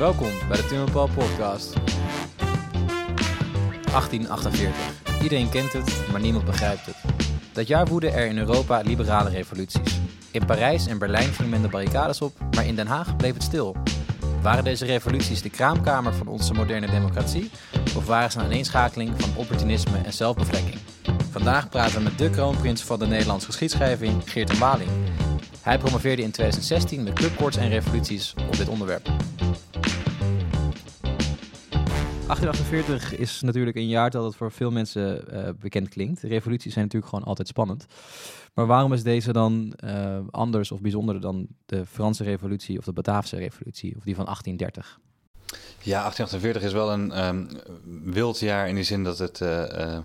Welkom bij de Tim Paul podcast. 1848. Iedereen kent het, maar niemand begrijpt het. Dat jaar woedden er in Europa liberale revoluties. In Parijs en Berlijn ging men de barricades op, maar in Den Haag bleef het stil. Waren deze revoluties de kraamkamer van onze moderne democratie? Of waren ze een aaneenschakeling van opportunisme en zelfbevlekking? Vandaag praten we met de kroonprins van de Nederlandse geschiedschrijving, Geert Waling. Hij promoveerde in 2016 met clubkoorts en revoluties op dit onderwerp. 1848 is natuurlijk een jaartal dat voor veel mensen uh, bekend klinkt. Revoluties zijn natuurlijk gewoon altijd spannend. Maar waarom is deze dan uh, anders of bijzonder dan de Franse revolutie of de Bataafse revolutie of die van 1830? Ja, 1848 is wel een um, wild jaar in die zin dat het... Uh,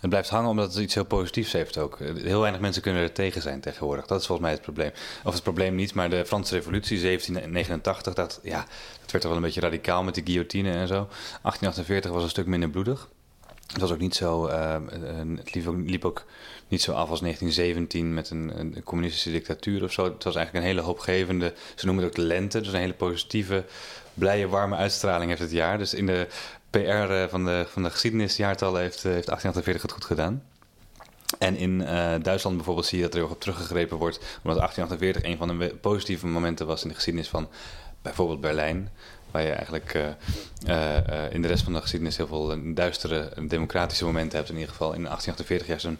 het blijft hangen omdat het iets heel positiefs heeft ook. Heel weinig mensen kunnen er tegen zijn tegenwoordig. Dat is volgens mij het probleem. Of het probleem niet, maar de Franse revolutie 1789, dat, ja, dat werd toch wel een beetje radicaal met de guillotine en zo. 1848 was een stuk minder bloedig. Het was ook niet zo, uh, het liep ook, liep ook, niet zo af als 1917 met een, een, communistische dictatuur of zo. Het was eigenlijk een hele hoopgevende, ze noemen het ook de lente, dus een hele positieve, blije, warme uitstraling heeft het jaar. Dus in de PR eh, van de, van de geschiedenisjaartallen heeft, eh, heeft 1848 het goed gedaan. En in uh, Duitsland bijvoorbeeld zie je dat er heel op teruggegrepen wordt, omdat 1848 een van de positieve momenten was in de geschiedenis van bijvoorbeeld Berlijn. Waar je eigenlijk in de rest van de geschiedenis heel veel duistere democratische momenten hebt. In ieder geval in 1848 juist een,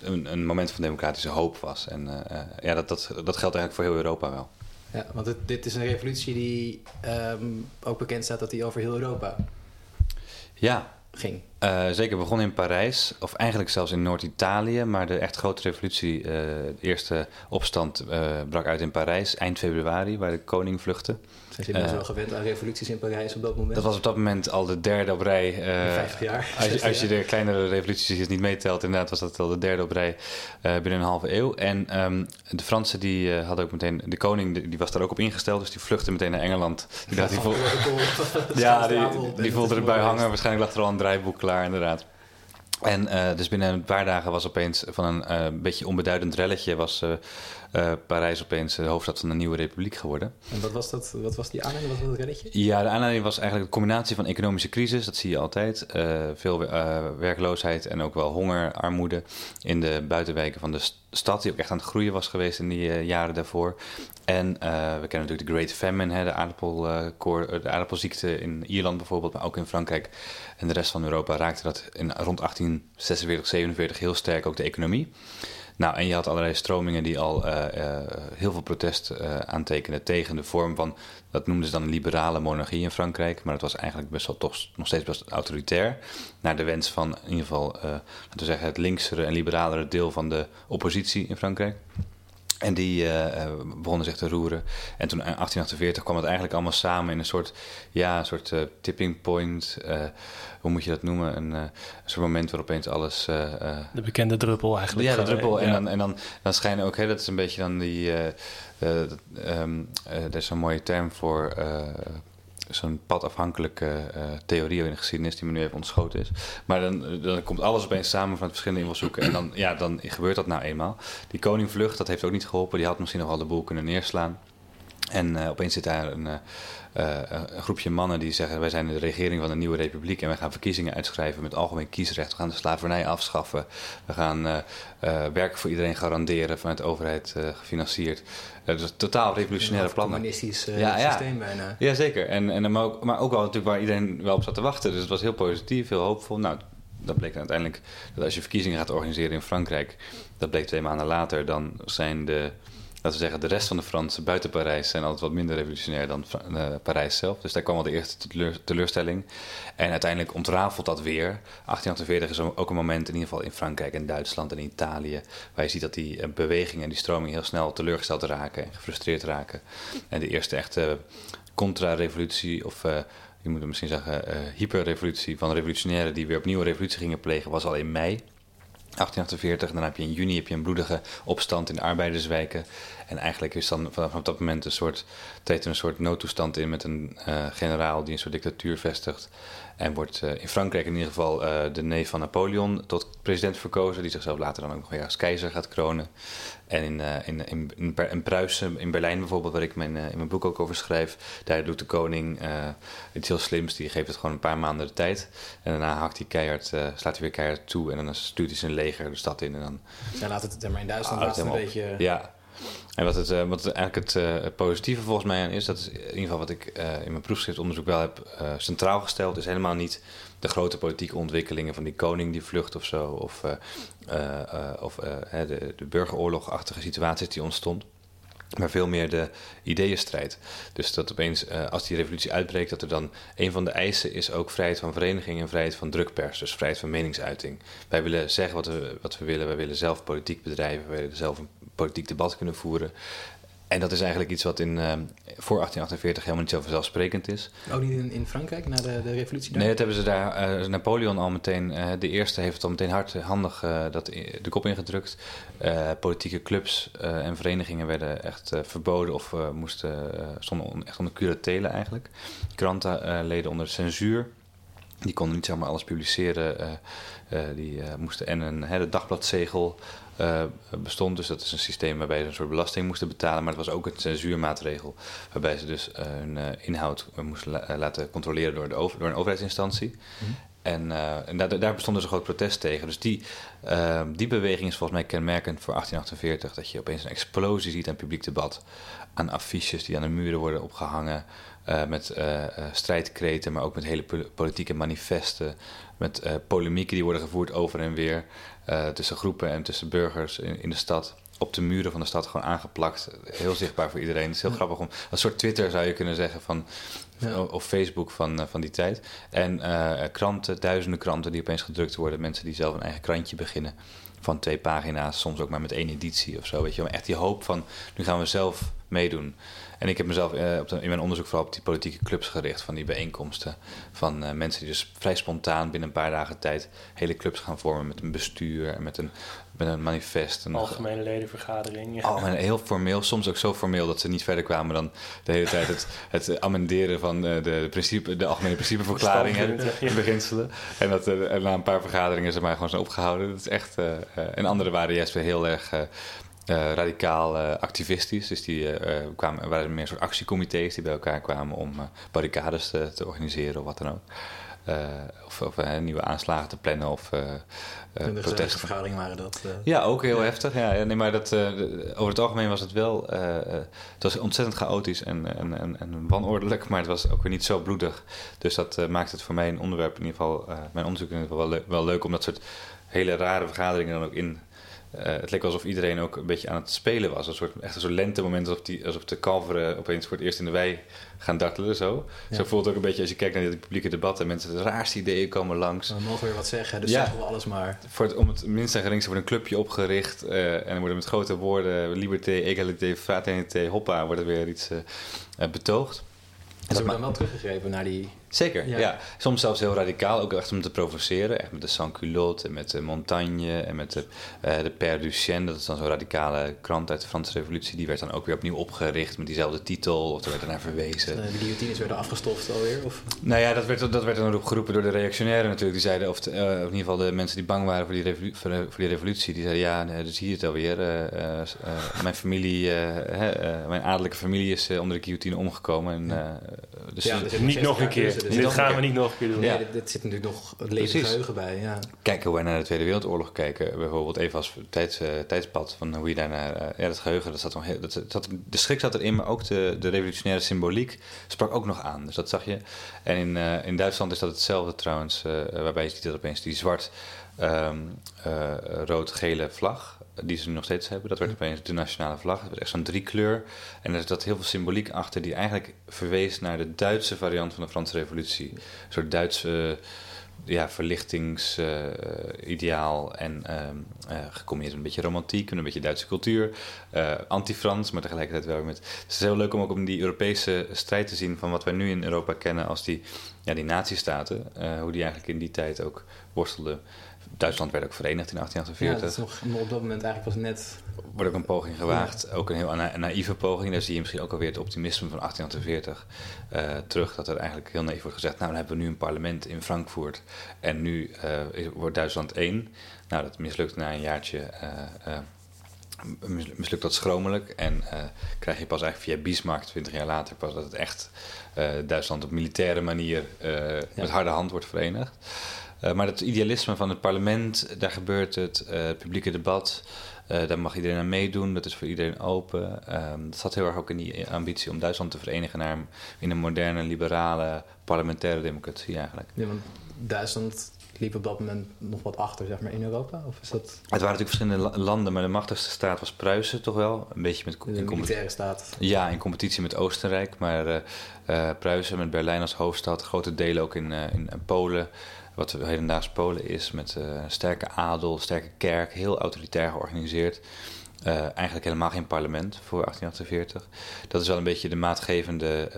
een, een moment van democratische hoop was. En ja, dat, dat, dat geldt eigenlijk voor heel Europa wel. Ja, want dit is een revolutie die um, ook bekend staat dat die over heel Europa ja. ging. Uh, zeker begon in Parijs, of eigenlijk zelfs in Noord-Italië, maar de echt grote revolutie, uh, de eerste opstand, uh, brak uit in Parijs eind februari, waar de koning vluchtte. Zijn jullie wel gewend aan revoluties in Parijs op dat moment? Dat was op dat moment al de derde op rij. Uh, 50 jaar. Als, je, als je de kleinere revoluties niet meetelt, inderdaad was dat al de derde op rij binnen een halve eeuw. En um, de Fransen die hadden ook meteen, de koning die, was daar ook op ingesteld, dus die vluchtte meteen naar Engeland. Die dacht, die voel, ja, die, die voelde erbij hangen. Waarschijnlijk lag er al een draaiboek klaar, inderdaad. En uh, dus binnen een paar dagen was opeens van een uh, beetje onbeduidend relletje... was uh, Parijs opeens de hoofdstad van een nieuwe republiek geworden. En wat was, dat, wat was die aanleiding? Wat was dat relletje? Ja, de aanleiding was eigenlijk de combinatie van economische crisis. Dat zie je altijd. veel werkloosheid en ook wel honger, armoede... in de buitenwijken van de stad... die ook echt aan het groeien was geweest in die jaren daarvoor. En we kennen natuurlijk de Great Famine, hè, de, aardappel, de aardappelziekte in Ierland bijvoorbeeld... maar ook in Frankrijk en de rest van Europa raakte dat in rond 1846, 47 heel sterk ook de economie. Nou, en je had allerlei stromingen die al uh, uh, heel veel protest uh, aantekenden tegen de vorm van, dat noemden ze dan liberale monarchie in Frankrijk, maar dat was eigenlijk best wel toch nog steeds best autoritair. Naar de wens van in ieder geval, laten we zeggen, het linksere en liberalere deel van de oppositie in Frankrijk. En die uh, begonnen zich te roeren. En toen in 1848 kwam het eigenlijk allemaal samen in een soort, ja, een soort uh, tipping point. Uh, hoe moet je dat noemen? Een, een soort moment waarop opeens alles. de bekende druppel eigenlijk. Ja, de druppel. En, dan, en dan, dan schijnen ook, hè, dat is een beetje dan die. Um, er is een mooie term voor zo'n padafhankelijke uh, theorie in de geschiedenis die me nu even ontschoten is. Maar dan, dan komt alles opeens samen van verschillende invalshoeken en dan, ja, dan gebeurt dat nou eenmaal. Die koningvlucht, dat heeft ook niet geholpen. Die had misschien nog wel de boel kunnen neerslaan. En uh, opeens zit daar een, uh, een, groepje mannen die zeggen: Wij zijn de regering van een nieuwe republiek en wij gaan verkiezingen uitschrijven met algemeen kiesrecht. We gaan de slavernij afschaffen. We gaan werk voor iedereen garanderen vanuit de overheid gefinancierd. dus totaal revolutionaire een plannen. communistisch ja, ja. systeem bijna. Ja, zeker. En, en, maar, ook, maar ook wel natuurlijk waar iedereen wel op zat te wachten. Dus het was heel positief, heel hoopvol. Nou, dat bleek uiteindelijk dat als je verkiezingen gaat organiseren in Frankrijk, dat bleek twee maanden later, dan zijn de laten we zeggen, de rest van de Fransen buiten Parijs zijn altijd wat minder revolutionair dan uh, Parijs zelf. Dus daar kwam al de eerste teleur, teleurstelling. En uiteindelijk ontrafelt dat weer. 1848 is ook een moment, in ieder geval in Frankrijk en Duitsland en Italië, waar je ziet dat die bewegingen en die stroming heel snel teleurgesteld raken en gefrustreerd raken. En de eerste echte contra-revolutie, of je moet misschien zeggen uh, hyperrevolutie van revolutionairen die weer opnieuw een revolutie gingen plegen, was al in mei. 1848. Dan heb je in juni heb je een bloedige opstand in de arbeiderswijken. En eigenlijk is dan vanaf dat moment een soort, treedt er een soort noodtoestand in met een uh, generaal die een soort dictatuur vestigt. En wordt in Frankrijk in ieder geval de neef van Napoleon tot president verkozen, die zichzelf later dan ook nog weer als keizer gaat kronen. En in, in, in, in, in Pruisen, in Berlijn bijvoorbeeld, waar ik mijn, in mijn boek ook over schrijf, daar doet de koning iets heel slims. Die geeft het gewoon een paar maanden de tijd. En daarna hakt hij keihard, slaat hij weer keihard toe. En dan stuurt hij zijn leger de stad in. En dan, Zij laat het maar in Duitsland laat het een beetje... Ja, en wat, het, uh, wat het eigenlijk het uh, positieve volgens mij aan is, dat is in ieder geval wat ik uh, in mijn proefschriftonderzoek wel heb centraal gesteld, is helemaal niet de grote politieke ontwikkelingen van die koning die vlucht of zo, of, of de, de burgeroorlogachtige situaties die ontstond. Maar veel meer de ideeënstrijd. Dus dat opeens, als die revolutie uitbreekt, dat er dan een van de eisen is ook vrijheid van vereniging en vrijheid van drukpers. Dus vrijheid van meningsuiting. Wij willen zeggen wat we, wat we willen, wij willen zelf politiek bedrijven, wij willen zelf een politiek debat kunnen voeren. En dat is eigenlijk iets wat in, uh, voor 1848 helemaal niet zo vanzelfsprekend is. Ook niet in, in Frankrijk, na de, de revolutie daar? Nee, dat hebben ze daar. Uh, Napoleon al meteen, uh, de eerste heeft het al meteen hardhandig dat de kop ingedrukt. politieke clubs en verenigingen werden echt verboden of moesten, stonden echt onder curatele eigenlijk. Kranten leden onder censuur. Die konden niet zomaar alles publiceren. die moesten en een hele dagbladzegel uh, bestond. Dus dat is een systeem waarbij ze een soort belasting moesten betalen. Maar het was ook een censuurmaatregel. Waarbij ze dus uh, hun uh, inhoud moesten la laten controleren door, de over door een overheidsinstantie. Mm. En, en daar, daar, bestond dus een groot protest tegen. Dus die, die beweging is volgens mij kenmerkend voor 1848. Dat je opeens een explosie ziet aan publiek debat. Aan affiches die aan de muren worden opgehangen. Met strijdkreten, maar ook met hele politieke manifesten. Met polemieken die worden gevoerd over en weer. Uh, tussen groepen en tussen burgers in, in, de stad. Op de muren van de stad gewoon aangeplakt. Heel zichtbaar voor iedereen. Het is heel grappig om. Een soort Twitter zou je kunnen zeggen van. Ja. Of Facebook van, uh, van die tijd. En uh, kranten, duizenden kranten die opeens gedrukt worden. Mensen die zelf een eigen krantje beginnen. Van twee pagina's, soms ook maar met één editie of zo. Weet je, maar echt die hoop van. Nu gaan we zelf meedoen. En ik heb mezelf uh, op de, in mijn onderzoek vooral op die politieke clubs gericht, van die bijeenkomsten. Van uh, mensen die dus vrij spontaan binnen een paar dagen tijd hele clubs gaan vormen met een bestuur en met een, met een manifest. Een algemene ledenvergadering. Ja. Algemeen, heel formeel, soms ook zo formeel dat ze niet verder kwamen dan de hele tijd het, het amenderen van uh, de, principe, de algemene principeverklaringen en beginselen. En dat na een paar vergaderingen ze maar gewoon zijn opgehouden. Dat is echt, en andere waren juist weer heel erg uh, radicaal uh, activistisch. Dus die uh, kwamen, waren meer soort actiecomité's die bij elkaar kwamen om barricades te, te, organiseren of wat dan ook. of, of nieuwe aanslagen te plannen of protesten. vergaderingen waren dat. Ja, ook heel heftig. Ja, nee, maar dat, over het algemeen was het wel. het was ontzettend chaotisch en, en, en, en, wanordelijk, maar het was ook weer niet zo bloedig. Dus dat maakt het voor mij een onderwerp, in ieder geval, mijn onderzoek in ieder geval wel, le wel leuk om dat soort hele rare vergaderingen dan ook in uh, het leek alsof iedereen ook een beetje aan het spelen was. Een soort, echt een soort lentemoment, alsof, die, alsof de kalveren opeens voor het eerst in de wei gaan dartelen. Zo, zo voelt het ook een beetje als je kijkt naar die publieke debatten. Mensen de raarste ideeën komen langs. We mogen weer wat zeggen, dus ja. zeggen we alles maar. Voor het, om het minst en geringste wordt een clubje opgericht. Uh, en er worden met grote woorden liberté, égalité, fraternité, hoppa, wordt er weer iets uh, betoogd. En ze hebben dan wel teruggegrepen naar die... Zeker, ja. Soms zelfs heel radicaal, ook echt om te provoceren. Echt met de sans-culotte en met de Montagne en met de, uh, de Père Duchesne. Dat is dan zo'n radicale krant uit de Franse revolutie. Die werd dan ook weer opnieuw opgericht met diezelfde titel. Of er werd er naar verwezen. De guillotines werden afgestoft alweer? Of? Nou ja, dat werd, dat werd dan ook geroepen door de reactionairen natuurlijk. Die zeiden, of, uh, in ieder geval de mensen die bang waren voor die, revolu voor, voor die revolutie. Die zeiden, ja, nee, dus hier het alweer. Uh, mijn familie, mijn adellijke familie is onder de guillotine omgekomen. En, ja. dus ja, dus niet nog een keer. Dus dit gaan we niet nog een keer doen. Ja, dit, dit, zit natuurlijk nog het levend geheugen bij. Ja. Kijken hoe wij naar de Tweede Wereldoorlog kijken, bijvoorbeeld even als tijds, uh, tijdspad van hoe je daarnaar. Uh, ja, dat geheugen, dat zat nog heel, dat, dat, de schrik zat erin, maar ook de, de revolutionaire symboliek sprak ook nog aan. Dus dat zag je. En in, uh, in Duitsland is dat hetzelfde trouwens, waarbij je ziet dat opeens die zwart. Um, rood-gele vlag die ze nu nog steeds hebben. Dat werd opeens de nationale vlag. Het werd echt zo'n driekleur. En er zat heel veel symboliek achter die eigenlijk verwees naar de Duitse variant van de Franse Revolutie. Een soort Duitse ja, verlichtingsideaal uh, en uh, uh, gecombineerd met een beetje romantiek en een beetje Duitse cultuur. Uh, anti-Frans, maar tegelijkertijd wel met... Dus het is heel leuk om ook om die Europese strijd te zien van wat wij nu in Europa kennen als die, ja, die nazistaten. hoe die eigenlijk in die tijd ook worstelden Duitsland werd ook verenigd in 1848. Ja, dat is nog op dat moment eigenlijk was net... Wordt ook een poging gewaagd, ook een heel naïeve poging. Daar zie je misschien ook alweer het optimisme van 1848 uh, terug. Dat er eigenlijk heel naïef wordt gezegd, nou dan hebben we nu een parlement in Frankfurt. En nu uh, wordt Duitsland één. Nou, dat mislukt na een jaartje... Uh, mislukt dat schromelijk. En krijg je pas eigenlijk via Bismarck, 20 jaar later, pas dat het echt Duitsland op militaire manier met harde hand wordt verenigd. Uh, maar het idealisme van het parlement, daar gebeurt het, uh, het publieke debat, uh, daar mag iedereen aan meedoen, dat is voor iedereen open. Ehm, dat zat heel erg ook in die ambitie om Duitsland te verenigen naar in een moderne, liberale, parlementaire democratie eigenlijk. Ja, want Duitsland liep op dat moment nog wat achter zeg maar, in Europa? Of is dat... Het waren natuurlijk verschillende landen, maar de machtigste staat was Pruisen toch wel. Een beetje met... De militaire staat. Ja, in competitie met Oostenrijk. Maar Pruisen met Berlijn als hoofdstad, grote delen ook in, in Polen wat hedendaags Polen is, met uh, sterke adel, sterke kerk, heel autoritair georganiseerd. Uh, eigenlijk helemaal geen parlement voor 1848. Dat is wel een beetje de maatgevende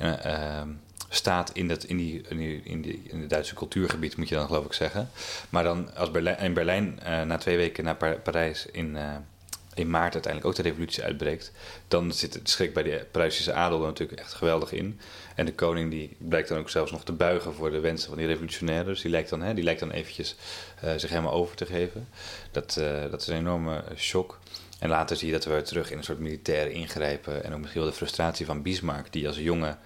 uh, staat in, dat, in, die, in, die, in, die, in het Duitse cultuurgebied, moet je dan geloof ik zeggen. Maar dan als Berlijn, in Berlijn na twee weken naar Parijs in in maart uiteindelijk ook de revolutie uitbreekt, dan zit het schrik bij de Pruisische adel er natuurlijk echt geweldig in. En de koning die blijkt dan ook zelfs nog te buigen voor de wensen van die revolutionairen. Dus die lijkt dan, hè, die lijkt dan eventjes uh, zich helemaal over te geven. Dat, uh, dat is een enorme shock. En later zie je dat we terug in een soort militaire ingrijpen. En ook misschien wel de frustratie van Bismarck, die als jonge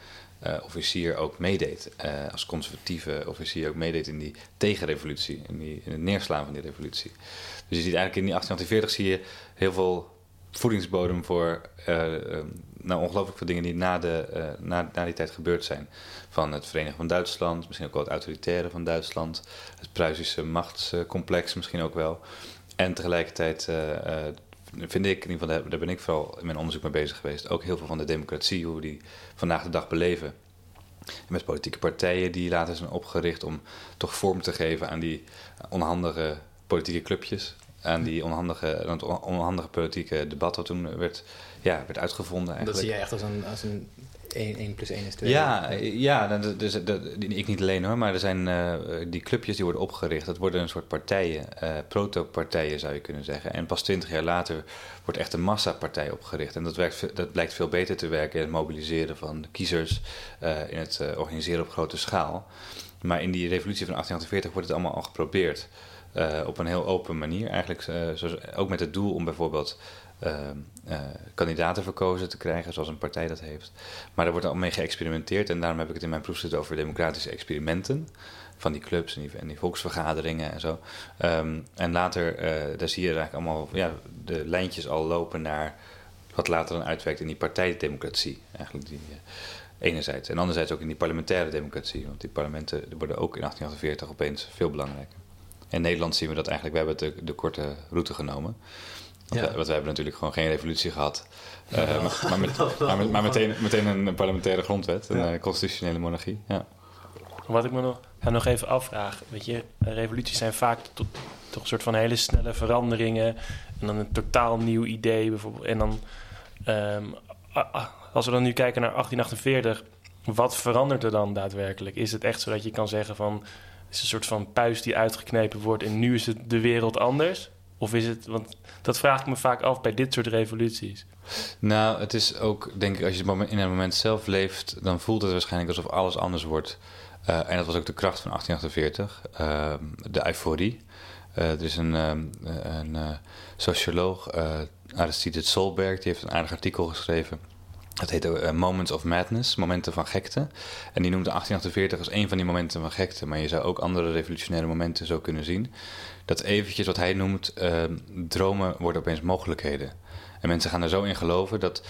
uh, officier ook meedeed. als conservatieve officier ook meedeed in die tegenrevolutie. In, die, in het neerslaan van die revolutie. Dus je ziet eigenlijk in die 1840 zie je heel veel voedingsbodem voor nou, ongelooflijk veel dingen die na, de, uh, na, na die tijd gebeurd zijn. Van het Verenigen van Duitsland, misschien ook wel het autoritaire van Duitsland, het Pruisische machtscomplex misschien ook wel. En tegelijkertijd vind ik, in ieder geval daar ben ik vooral in mijn onderzoek mee bezig geweest, ook heel veel van de democratie, hoe we die vandaag de dag beleven. met politieke partijen die later zijn opgericht om toch vorm te geven aan die onhandige politieke clubjes. Aan die onhandige, onhandige politieke debat wat toen werd, ja, werd uitgevonden. Eigenlijk. Dat zie je echt als een, als een 1, 1 plus 1 is 2. Ja, ja dus, dat, ik niet alleen hoor, maar er zijn uh, die clubjes die worden opgericht. Dat worden een soort partijen, uh, proto-partijen zou je kunnen zeggen. En pas twintig jaar later wordt echt een massapartij opgericht. En dat, werkt, dat blijkt veel beter te werken in het mobiliseren van kiezers, uh, in het organiseren op grote schaal. Maar in die revolutie van 1848 wordt het allemaal al geprobeerd. Uh, op een heel open manier. Eigenlijk uh, zoals, ook met het doel om bijvoorbeeld uh, kandidaten verkozen te krijgen, zoals een partij dat heeft. Maar daar wordt al mee geëxperimenteerd en daarom heb ik het in mijn proefschrift over democratische experimenten. Van die clubs en die, en die volksvergaderingen en zo. Um, en later, daar zie je eigenlijk allemaal ja, de lijntjes al lopen naar wat later dan uitwerkt in die partijdemocratie. Eigenlijk die, enerzijds. En anderzijds ook in die parlementaire democratie. Want die parlementen worden ook in 1848 opeens veel belangrijker. In Nederland zien we dat eigenlijk, we hebben de, de korte route genomen. Want, ja. we, hebben natuurlijk gewoon geen revolutie gehad. Uh, maar, met, maar, maar, meteen, meteen een parlementaire grondwet, een ja. constitutionele monarchie. Ja. Wat ik me nog, ga nog even afvraag. Weet je, revoluties zijn vaak tot, toch een soort van hele snelle veranderingen. En dan een totaal nieuw idee bijvoorbeeld. En dan, um, als we dan nu kijken naar 1848, wat verandert er dan daadwerkelijk? Is het echt zo dat je kan zeggen van is een soort van puis die uitgeknepen wordt en nu is het de wereld anders? Of is het, want dat vraag ik me vaak af bij dit soort revoluties. Nou, het is ook, denk ik, als je in een moment zelf leeft, dan voelt het waarschijnlijk alsof alles anders wordt. Uh, en dat was ook de kracht van 1848, uh, ehm, de euforie. Uh, er is een, ehm, een socioloog, Aristide Solberg, die heeft een aardig artikel geschreven dat heet uh, Moments of Madness, momenten van gekte. En die noemt 1848 als een van die momenten van gekte. Maar je zou ook andere revolutionaire momenten zo kunnen zien. Dat eventjes wat hij noemt, uh, dromen worden opeens mogelijkheden. En mensen gaan er zo in geloven dat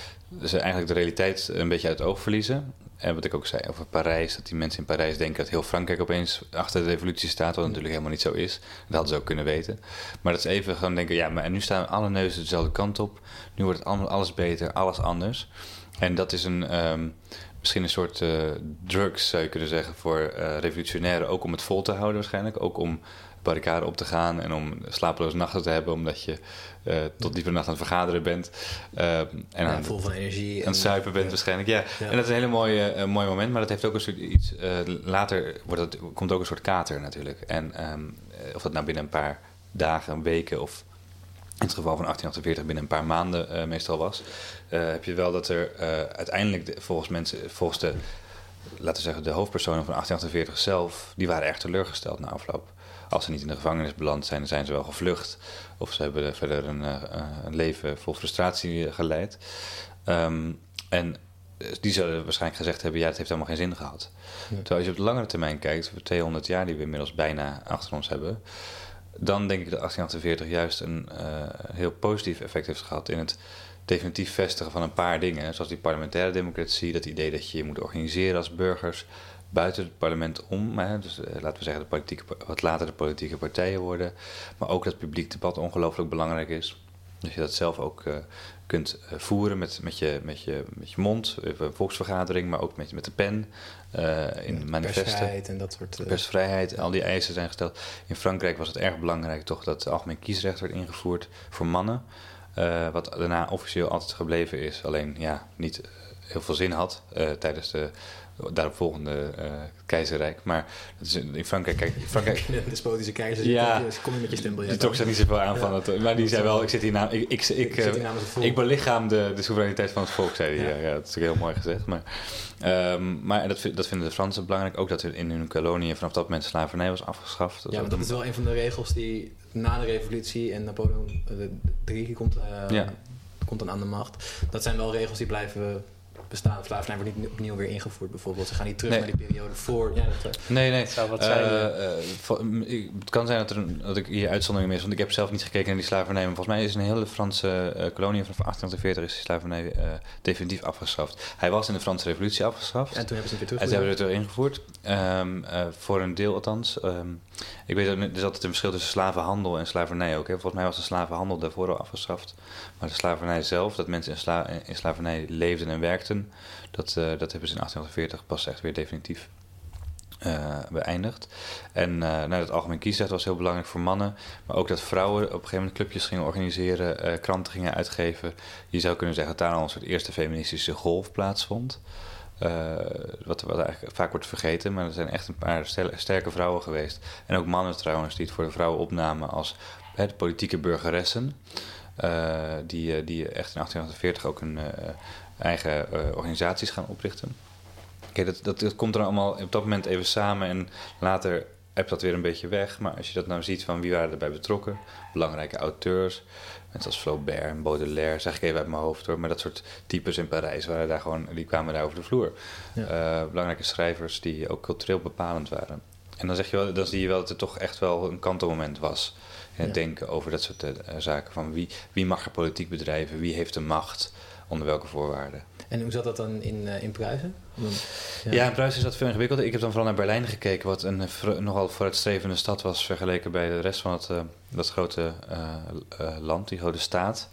ze eigenlijk de realiteit een beetje uit het oog verliezen. En wat ik ook zei over Parijs, dat die mensen in Parijs denken dat heel Frankrijk opeens achter de revolutie staat, wat natuurlijk helemaal niet zo is. Dat hadden ze ook kunnen weten. Maar dat is even gewoon denken, ja, maar nu staan alle neuzen dezelfde kant op. Nu wordt het alles beter, alles anders. En dat is een, um, misschien een soort uh, drugs, zou je kunnen zeggen, voor uh, revolutionairen. Ook om het vol te houden waarschijnlijk. Ook om barricade op te gaan en om slapeloze nachten te hebben omdat je uh, tot diepe nacht aan het vergaderen bent. Uh, en ja, aan, vol van energie. Aan het zuipen bent ja. waarschijnlijk. Ja. Ja. en dat is een hele mooie, uh, mooi moment, maar dat heeft ook een soort iets. later wordt het, komt ook een soort kater natuurlijk. En um, of dat nou binnen een paar dagen, weken of in het geval van 1848 binnen een paar maanden meestal was, heb je wel dat er uiteindelijk de, volgens mensen, volgens de laten we zeggen, de hoofdpersonen van 1848 zelf, die waren erg teleurgesteld na afloop. Als ze niet in de gevangenis beland zijn, dan zijn ze wel gevlucht. Of ze hebben verder een, uh, een leven vol frustratie geleid. Um, en die zullen waarschijnlijk gezegd hebben, ja, het heeft helemaal geen zin gehad. Ja. Terwijl als je op de langere termijn kijkt, voor 200 jaar die we inmiddels bijna achter ons hebben... dan denk ik dat 1848 juist een uh, heel positief effect heeft gehad in het definitief vestigen van een paar dingen. Zoals die parlementaire democratie, dat idee dat je je moet organiseren als burgers buiten het parlement om. Hè, dus uh, laten we zeggen de politieke, wat later de politieke partijen worden. Maar ook dat publiek debat ongelooflijk belangrijk is. Dat je dat zelf ook uh, kunt uh, voeren met, met, je, met, je, met je mond, een volksvergadering, maar ook met, met de pen. in ja, manifesten. Persvrijheid en dat soort... Persvrijheid, al die eisen zijn gesteld. In Frankrijk was het erg belangrijk toch dat het algemeen kiesrecht werd ingevoerd voor mannen. Uh, wat daarna officieel altijd gebleven is, alleen ja, niet heel veel zin had tijdens de daaropvolgende uh, keizerrijk. Maar dat is in Frankrijk, kijk, Frankrijk... De despotische keizer, ja, dus kom je met je stempel. Die trok zich niet zoveel aan van het... Maar die zei wel, ik zit hier na, ik, ik, ik, ik, belichaam de, de soevereiniteit van het volk, zei hij. Ja. Ja, dat is ook heel mooi gezegd. Maar, um, maar dat, dat vinden de Fransen belangrijk. Ook dat er in hun koloniën vanaf dat moment slavernij was afgeschaft. Dat ja, maar dat is wel een van de regels die na de revolutie en Napoleon III komt, uh, ja. komt dan aan de macht. Dat zijn wel regels die blijven bestaan. Slavernij wordt niet opnieuw weer ingevoerd bijvoorbeeld. Ze gaan niet terug Nee. naar die periode voor. Ja, dat, Nee, nee. zou wat Eh, zijn, eh, ik- het kan zijn dat, er een, dat ik hier uitzondering mis, want ik heb zelf niet gekeken naar die slavernij. Maar volgens mij is een hele Franse eh, kolonie vanaf 1840 is die slavernij eh, definitief afgeschaft. Hij was in de Franse Revolutie afgeschaft. en toen hebben ze het weer En terug. ze hebben het erin gevoerd. Ehm, eh, voor een deel althans. Ehm, ik weet niet- er is altijd een verschil tussen slavenhandel en slavernij ook. Hè. Volgens mij was de slavenhandel daarvoor al afgeschaft. Maar de slavernij zelf, dat mensen in, sla in slavernij leefden en werkten, dat, eh, dat hebben ze in 1840 pas echt weer definitief eh, beëindigd. En eh nou, dat algemeen kiesrecht was heel belangrijk voor mannen. Maar ook dat vrouwen op een gegeven moment clubjes gingen organiseren, kranten gingen uitgeven. Je zou kunnen zeggen dat daar al een soort eerste feministische golf plaatsvond. Wat, wat eigenlijk vaak wordt vergeten, maar er zijn echt een paar sterke vrouwen geweest. En ook mannen trouwens, die het voor de vrouwen opnamen als hè, politieke burgeressen. Die, die echt in 1848 ook eh, eigen eh, organisaties gaan oprichten. Kijk, dat, dat, dat komt er allemaal op dat moment even samen en later heb dat weer een beetje weg. Maar als je dat nou ziet van wie waren erbij betrokken, belangrijke auteurs, mensen als Flaubert en Baudelaire, zeg ik even uit mijn hoofd hoor, maar dat soort types in Parijs waren daar gewoon, die kwamen daar over de vloer. Ja. Eh, belangrijke schrijvers die ook cultureel bepalend waren. En dan, zeg je wel, dan zie je wel dat er toch echt wel een kantelmoment was in het Ja. denken over dat soort eh, zaken. Van wie, wie mag er politiek bedrijven, wie heeft de macht, onder welke voorwaarden. En hoe zat dat dan in, eh, in Pruisen? Want, Ja, in Pruisen is dat veel ingewikkelder. Ik heb dan vooral naar Berlijn gekeken, wat een vr- nogal vooruitstrevende stad was vergeleken bij de rest van het, eh, dat grote eh, eh, land, die grote staat.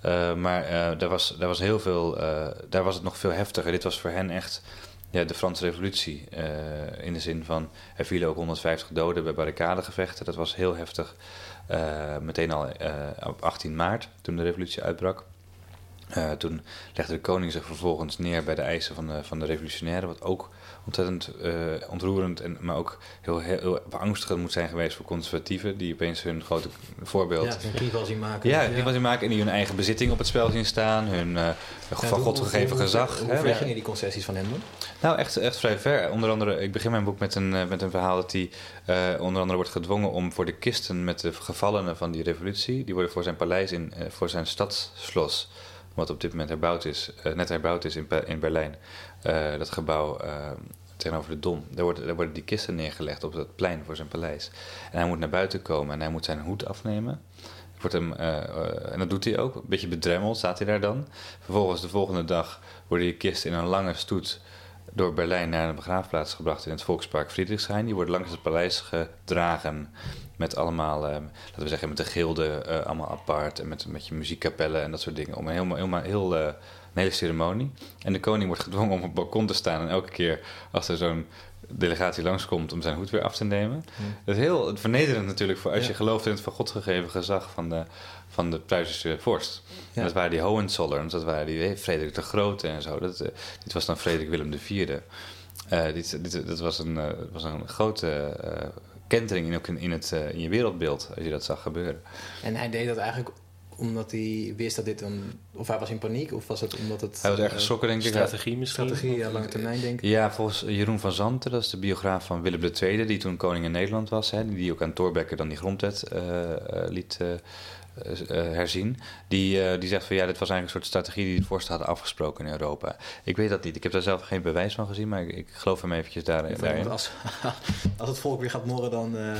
Eh, maar eh, daar, was, daar was heel veel, eh, daar was het nog veel heftiger. Dit was voor hen echt ja, de Franse Revolutie. eh, in de zin van, er vielen ook 150 doden bij barricadegevechten. Dat was heel heftig. Eh, meteen al eh, op 18 maart, toen de revolutie uitbrak. Eh, toen legde de koning zich vervolgens neer bij de eisen van de, van de revolutionairen, wat ook ontzettend eh, ontroerend, en, maar ook heel, heel, heel beangstigend moet zijn geweest voor conservatieven, die opeens hun grote voorbeeld ja, zo'n knieval zien maken. ja, die die maken en die hun eigen bezitting op het spel zien staan, hun eh, van God gegeven gezag. Hoe, ver gingen die concessies van hem dan? Nou, echt, echt vrij ver. Onder andere, ik begin mijn boek met een, met een verhaal dat hij onder andere wordt gedwongen om voor de kisten met de gevallenen van die revolutie, die worden voor zijn paleis in, voor zijn stadsschlos, wat op dit moment herbouwd is, eh, net herbouwd is in, in Berlijn, eh, dat gebouw eh, tegenover de Dom. Daar, wordt, daar worden die kisten neergelegd op dat plein voor zijn paleis. En hij moet naar buiten komen en hij moet zijn hoed afnemen. Wordt hem, en dat doet hij ook. Een beetje bedremmeld staat hij daar dan. Vervolgens de volgende dag worden die kisten in een lange stoet door Berlijn naar een begraafplaats gebracht in het Volkspark Friedrichshain. Die worden langs het paleis gedragen met allemaal, eh, laten we zeggen, met de gilde eh, allemaal apart. En met, met je muziekkapellen en dat soort dingen. Om een, heel, heel, heel, eh, een hele ceremonie. En de koning wordt gedwongen om op het balkon te staan. En elke keer als er zo'n delegatie langskomt om zijn hoed weer af te nemen. Dat is heel vernederend natuurlijk voor als Ja. je gelooft in het van God gegeven gezag van de, van de Pruisische vorst. Ja. Dat waren die Hohenzollerns, dat waren die Frederik de Grote en zo. Dat, eh, dit was dan Frederik Willem IV. Eh dit, dit, dat was een, eh, was een grote eh, kentering in, ook in, in, het, in je wereldbeeld als je dat zag gebeuren. En hij deed dat eigenlijk omdat hij wist dat dit dan... Of hij was in paniek, of was het omdat het... Hij was erg geschrokken, denk ik. Strategie misschien. Strategie, ja, lange termijn denk ik. Ja, volgens Jeroen van Zanten, dat is de biograaf van Willem II, die toen koning in Nederland was, hè, die ook aan Thorbecke dan die grondwet eh, eh, liet herzien. Die, eh, die zegt van ja, dit was eigenlijk een soort strategie die de vorsten hadden afgesproken in Europa. Ik weet dat niet. Ik heb daar zelf geen bewijs van gezien, maar ik, ik geloof hem eventjes daar, Ik daarin. Als, als het volk weer gaat morren, dan... eh,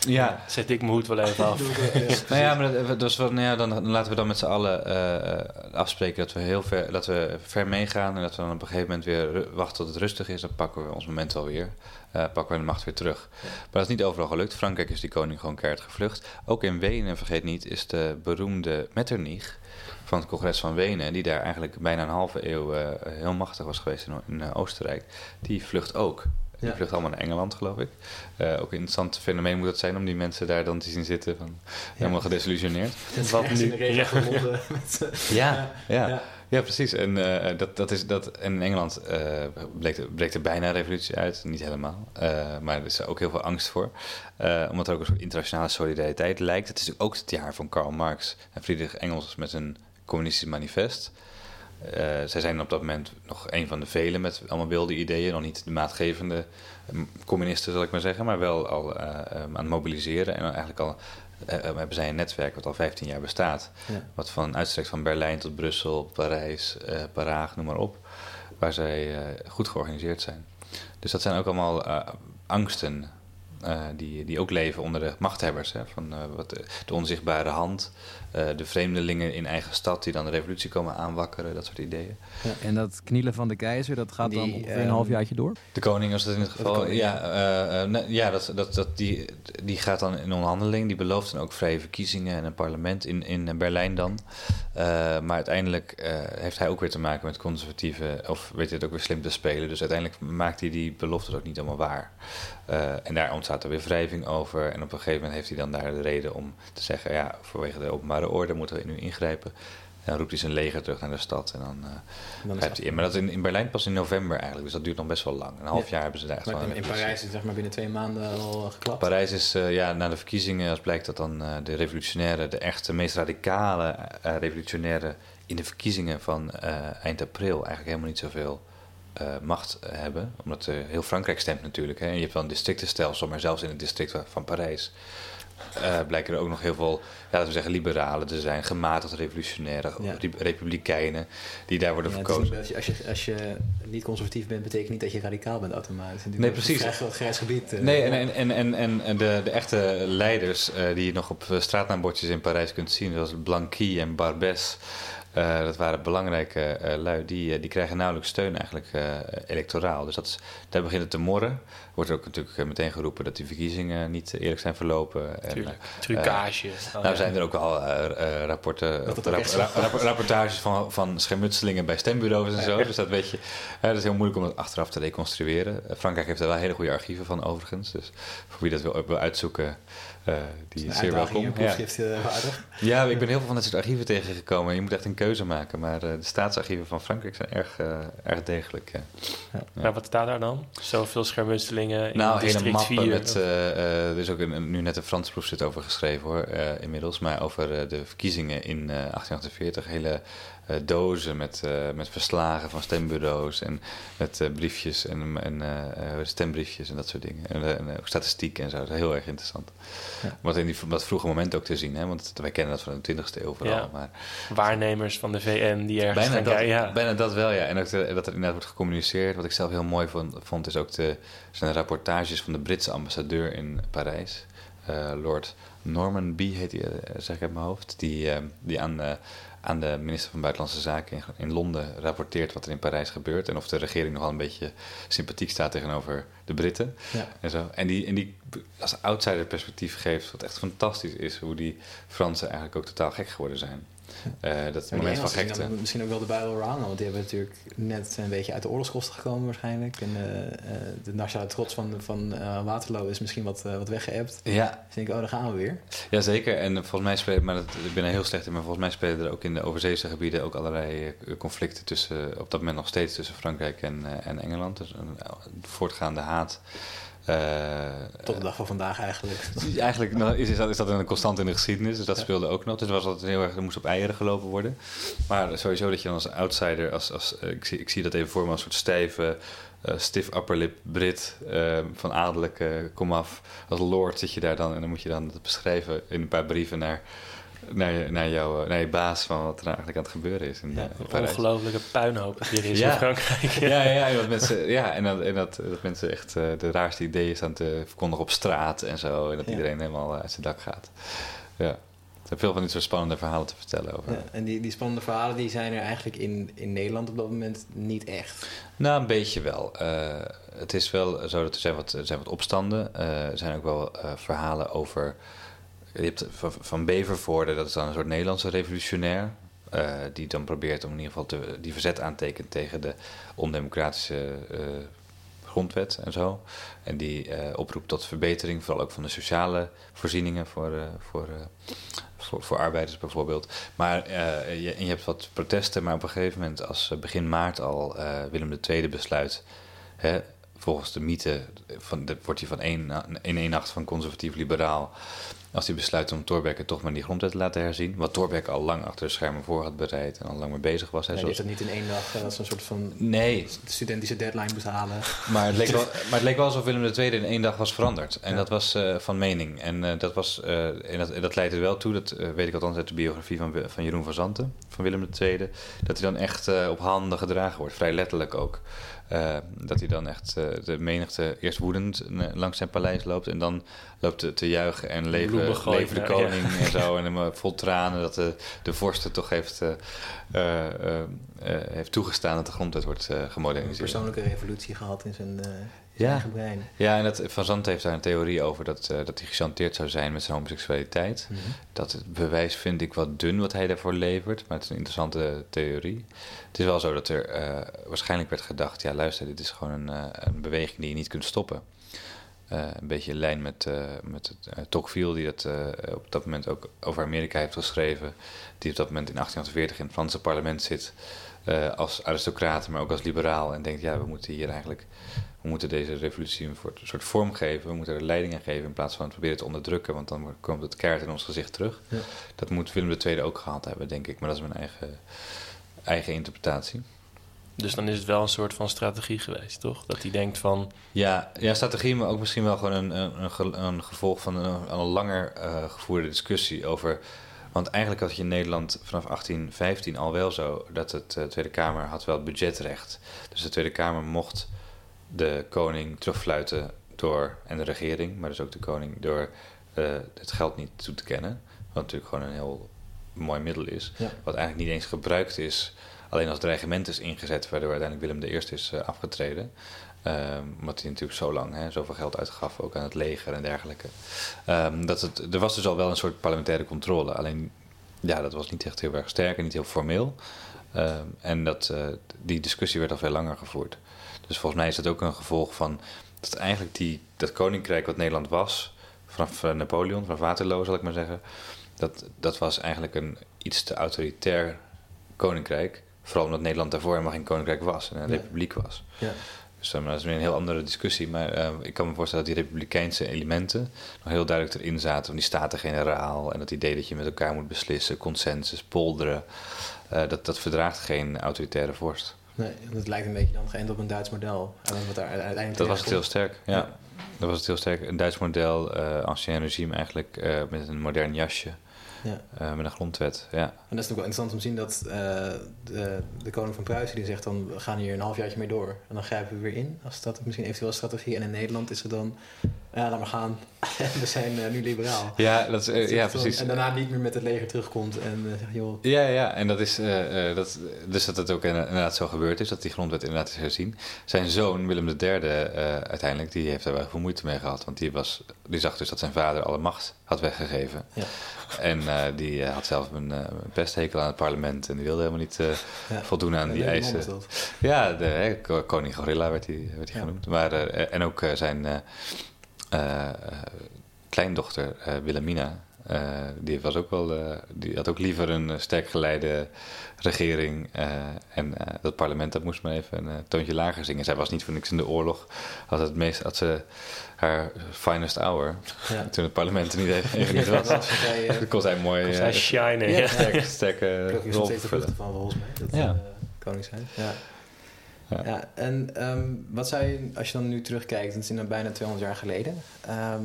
Ja, Zet ik mijn hoed wel even af. ja, Nou ja, maar dat, dus, nou ja, dan, dan laten we dan met z'n allen eh, afspreken dat we heel ver, dat we ver meegaan en dat we dan op een gegeven moment weer wachten tot het rustig is. Dan pakken we ons moment wel weer. Eh, pakken we de macht weer terug. Maar dat is niet overal gelukt. Frankrijk is die koning gewoon keihard gevlucht. Ook in Wenen, vergeet niet, is de beroemde Metternich van het congres van Wenen, die daar eigenlijk bijna een halve eeuw eh, heel machtig was geweest in, in eh, Oostenrijk, die vlucht ook. Die Ja. vlucht allemaal naar Engeland, geloof ik. Eh, ook een interessant fenomeen moet het zijn om die mensen daar dan te zien zitten, van, helemaal gedesillusioneerd. Wat ergens in de nu? regen Ja. met, Ja, ja. Ja. precies. En, eh, dat, dat is, dat, in Engeland eh bleek, er- er bijna een revolutie uit. Niet helemaal. Eh, maar er is ook heel veel angst voor. Omdat er ook een soort internationale solidariteit lijkt. Het is ook het jaar van Karl Marx en Friedrich Engels met een communistisch manifest. Zij zijn op dat moment nog een van de velen met allemaal wilde ideeën. Nog niet de maatgevende eh, communisten, zal ik maar zeggen. Maar wel al eh, eh, aan het mobiliseren. En eigenlijk al hebben zij een netwerk wat al 15 jaar bestaat. Ja. Wat van uitstrekt van Berlijn tot Brussel, Parijs, eh Praag, noem maar op. Waar zij eh, goed georganiseerd zijn. Dus dat zijn ook allemaal eh, angsten eh, die, die ook leven onder de machthebbers. Hè, van, eh, wat de onzichtbare hand, eh, de vreemdelingen in eigen stad die dan de revolutie komen aanwakkeren, dat soort ideeën. En dat knielen van de keizer, dat gaat dan ongeveer een ehm, halfjaartje door? De koning was dat in het geval. koning, ja, eh, eh, nee, ja dat, dat, dat, die, die gaat dan in onderhandeling. Die belooft dan ook vrije verkiezingen en een parlement in, in Berlijn dan. Eh, maar uiteindelijk eh, heeft hij ook weer te maken met conservatieve. Of weet je het ook weer slim te spelen. Dus uiteindelijk maakt hij die beloftes ook niet allemaal waar. Eh, en daar ontstaat er weer wrijving over. En op een gegeven moment heeft hij dan daar de reden om te zeggen: ja, vanwege de openbare orde moeten we nu ingrijpen. En dan roept hij zijn leger terug naar de stad. En dan. eh, En dan Grijpt hij in. Maar dat is in, in Berlijn pas in november eigenlijk. Dus dat duurt nog best wel lang. Een half Ja. jaar hebben ze daar echt Maar in. Parijs is het zeg maar binnen twee maanden al geklapt. Parijs is eh, ja, na de verkiezingen, als blijkt dat dan eh, de revolutionaire, de echte, meest radicale eh, revolutionaire in de verkiezingen van eh, eind april eigenlijk helemaal niet zoveel eh, macht hebben. Omdat eh, heel Frankrijk stemt natuurlijk. Hè. En je hebt wel een districtenstelsel, maar zelfs in het district van Parijs eh, blijken er ook nog heel veel, ja, laten we zeggen, liberalen te zijn, gematigd revolutionaire, Ja. re- republikeinen, die daar worden Ja, het is verkozen. als, je, als, je, niet conservatief bent, betekent niet dat je radicaal bent automatisch. Het is Nee, precies. Groot grijs gebied. eh. Nee, en, en, en, en, en de, de echte leiders eh, die je nog op straatnaambordjes in Parijs kunt zien, zoals Blanqui en Barbès, dat waren belangrijke eh, lui, die, die krijgen nauwelijks steun eigenlijk electoraal. Dus dat is, daar begint het te morren. Wordt ook natuurlijk eh, meteen geroepen dat die verkiezingen niet eerlijk zijn verlopen. En, Tuurlijk. eh, Trucage. Oh, nou ja. zijn er ook wel eh, eh, rapporten, rap- rap- rapportages van, van schermutselingen bij stembureaus en zo. Dus dat weet je. eh, dat is heel moeilijk om dat achteraf te reconstrueren. Frankrijk heeft er wel hele goede archieven van overigens. Dus voor wie dat wil, wil uitzoeken, eh, die is zeer welkom. Ja. ja, ik ben heel veel van dat soort archieven tegengekomen. Je moet echt een keuze maken. Maar eh, de staatsarchieven van Frankrijk zijn erg, eh, erg degelijk. ja. Maar wat staat daar dan? Zoveel schermutselingen in Nou, hele district mappen 4. met... eh, eh, er is ook een, nu net een Frans proefschrift over geschreven hoor, eh, inmiddels. Maar over de verkiezingen in eh 1848. Hele eh, dozen met, eh, met verslagen van stembureaus. En met eh, briefjes en, en stembriefjes en dat soort dingen. En, en ook statistiek en zo. Dat is heel erg interessant. Ja. Wat in die, dat vroege moment ook te zien. Hè? Want wij kennen dat van de 20e eeuw vooral. Ja. Maar waarnemers van de VN die ergens Bijna gaan dat. Ja. bijna dat wel, ja. En ook de- dat er inderdaad wordt gecommuniceerd. Wat ik zelf heel mooi vond, vond is ook de, zijn rapportages van de Britse ambassadeur in Parijs. Lord Norman B. heet hij, zeg ik uit mijn hoofd. Die, die aan, aan de minister van Buitenlandse Zaken in, in Londen rapporteert wat er in Parijs gebeurt. En of de regering nogal een beetje sympathiek staat tegenover de Britten. Ja. En, zo. en die, en die als outsider perspectief geeft, wat echt fantastisch is, hoe die Fransen eigenlijk ook totaal gek geworden zijn. Eh, dat moment van gekte. misschien ook wel de wel wrong, want die hebben natuurlijk net een beetje uit de oorlogskosten gekomen waarschijnlijk. En eh, eh, de nationale trots van, van eh, Waterloo is misschien wat, wat weggeëpt. Ja, Dus denk ik, oh, daar gaan we weer. Ja, zeker. En volgens mij spelen, maar dat, ik ben er heel slecht in, maar volgens mij spelen er ook in de overzeese gebieden ook allerlei conflicten tussen, op dat moment nog steeds tussen Frankrijk en, en Engeland. Dus een voortgaande haat. Eh, Tot de dag van vandaag eigenlijk. eh, Eigenlijk nou, is, is, dat, is dat een constant in de geschiedenis, dus dat Ja. speelde ook nog. Dus was altijd heel erg, er moest op eieren gelopen worden. Maar sowieso dat je dan als outsider, als, als, eh, ik, zie, ik zie dat even voor me als een soort stijve, eh stiff upper lip Brit, eh, van adellijk eh, komaf. Als lord zit je daar dan en dan moet je dan dat beschrijven in een paar brieven naar, naar, je, naar, jou, eh, naar je baas van wat er nou eigenlijk aan het gebeuren is in, Ja, eh, Een Parijs. ongelofelijke puinhoop die er is Ja. in Frankrijk. Ja, ja, en dat mensen, ja, en dat, en dat, dat mensen echt eh, de raarste ideeën staan te verkondigen op straat en zo. En dat Ja. iedereen helemaal eh, uit zijn dak gaat. Ja. Er zijn veel van dit soort spannende verhalen te vertellen over. Ja, en die, die spannende verhalen die zijn er eigenlijk in, in Nederland op dat moment niet echt. Nou, een beetje wel. Eh, het is wel zo dat er zijn wat, er zijn wat opstanden. Eh, er zijn ook wel eh, verhalen over... Je hebt van, Bevervoorde, dat is dan een soort Nederlandse revolutionair... eh, die dan probeert om in ieder geval te, die verzet aantekent tegen de ondemocratische eh, grondwet en zo. En die eh, oproept tot verbetering, vooral ook van de sociale voorzieningen voor, voor, voor, voor arbeiders bijvoorbeeld. Maar je, je hebt wat protesten, maar op een gegeven moment, als begin maart al Willem II besluit, hè, volgens de mythe, van, de, wordt hij van één, in één nacht van conservatief-liberaal, als hij besluit om Thorbecke toch maar die grondwet te laten herzien, wat Thorbecke al lang achter de schermen voor had bereid en al lang mee bezig was. Heeft zoals- dat niet in één dag, eh, dat ze een soort van Nee, studentische deadline moest halen. maar het, leek wel, maar het leek wel alsof Willem II in één dag was veranderd. En Ja. dat was eh, van mening. En, eh, dat, was, eh, en dat, dat leidde er wel toe, dat eh, weet ik althans uit de biografie van, van Jeroen van Zanten, van Willem II, dat hij dan echt eh, op handen gedragen wordt, vrij letterlijk ook. Eh, dat hij dan echt eh, de menigte eerst woedend eh, langs zijn paleis loopt en dan loopt te, te juichen en leven, de ja, koning en zo. En hem vol tranen dat de, de vorst het toch heeft, heeft toegestaan dat de grondwet wordt eh, Een gemoderniseerd. persoonlijke revolutie gehad in zijn, eh, Ja. eigen brein. Ja, en dat, Van Zandt heeft daar een theorie over dat, eh, dat hij gechanteerd zou zijn met zijn homoseksualiteit. Mhm. Dat het bewijs vind ik wat dun wat hij daarvoor levert, maar het is een interessante theorie. Het is wel zo dat er eh, waarschijnlijk werd gedacht, ja luister, dit is gewoon een, eh, een beweging die je niet kunt stoppen. Eh, een beetje in lijn met, eh, met het, uh, Tocqueville, die dat op dat moment ook over Amerika heeft geschreven. Die op dat moment in 1848 in het Franse parlement zit als aristocraat, maar ook als liberaal. En denkt, ja, we moeten hier eigenlijk, we moeten deze revolutie een soort- vorm geven. We moeten er leiding aan geven in plaats van het proberen te onderdrukken, want dan komt het keihard in ons gezicht terug. Ja. Dat moet Willem II ook gehad hebben, denk ik. Maar dat is mijn eigen, eigen interpretatie. Dus dan is het wel een soort van strategie geweest, toch? Dat hij denkt van, Ja, ja, strategie, maar ook misschien wel gewoon een, een, een, ge- een gevolg van een, een langer eh, gevoerde discussie over. Want eigenlijk had je in Nederland vanaf 1815 al wel zo dat het eh, Tweede Kamer had wel het budgetrecht. Dus de Tweede Kamer mocht de koning terugfluiten door, en de regering, maar dus ook de koning, door eh, het geld niet toe te kennen. Wat natuurlijk gewoon een heel mooi middel is. Ja. Wat eigenlijk niet eens gebruikt is, alleen als dreigement is ingezet, waardoor uiteindelijk Willem I is eh, afgetreden. Ehm, omdat hij natuurlijk zo lang hè, zoveel geld uitgaf, ook aan het leger en dergelijke. Ehm, dat het, er was dus al wel een soort parlementaire controle. Alleen, ja, dat was niet echt heel erg sterk en niet heel formeel. Ehm, en dat, eh, die discussie werd al veel langer gevoerd. Dus volgens mij is dat ook een gevolg van dat eigenlijk die, dat koninkrijk wat Nederland was, vanaf eh, Napoleon, vanaf Waterloo zal ik maar zeggen, dat, dat was eigenlijk een iets te autoritair koninkrijk. Vooral omdat Nederland daarvoor helemaal geen koninkrijk was en een republiek was. Ja. Dus eh, dat is weer een heel andere discussie. Maar eh, ik kan me voorstellen dat die republikeinse elementen nog heel duidelijk erin zaten. Van die staten-generaal en het idee dat je met elkaar moet beslissen, consensus, polderen. eh, dat, dat verdraagt geen autoritaire vorst. Nee, het lijkt een beetje dan geënt op een Duits model. En wat daar uiteindelijk Dat was het heel sterk, ja. Dat was het heel sterk. Een Duits model, ancien regime eigenlijk, met een modern jasje, Ja. eh, met een grondwet. Ja. En dat is ook wel interessant om te zien dat eh, de, de koning van Pruisen die zegt dan we gaan hier een halfjaartje mee door. En dan grijpen we weer in. Als dat misschien eventueel strategie. En in Nederland is het dan, ja laat maar gaan. we zijn eh, nu liberaal. Ja, dat is, ja, precies. En daarna niet meer met het leger terugkomt en zegt joh, Ja, ja, en dat is, dat, dus dat het ook inderdaad zo gebeurd is, dat die grondwet inderdaad is herzien. Zijn zoon, Willem III, uiteindelijk, die heeft daar wel veel moeite mee gehad. Want die, was, die zag dus dat zijn vader alle macht had weggegeven. Ja. En eh, die eh, had zelf een, uh, pesthekel aan het parlement en die wilde helemaal niet Ja. voldoen aan Ja, die eisen. Ja, de hè, koning Gorilla werd hij werd hij genoemd. Maar, en ook zijn kleindochter Wilhelmina, die, was ook wel, die had ook liever een sterk geleide regering. en dat parlement dat moest maar even een toontje lager zingen. Zij was niet voor niks in de oorlog. Had, het meest, had ze haar finest hour. Ja. Toen het parlement er niet even, Ja, was. dat vrij, eh, Dan kon zij mooi Kon eh, zij shinen, ja. ja. sterke, sterke Ik heb hier rol nog steeds van volgens mij. Dat Ja. ja. koning zijn. Ja. Ja. Ja. en ehm, wat zou je, als je dan nu terugkijkt, het is nu bijna 200 jaar geleden. ehm,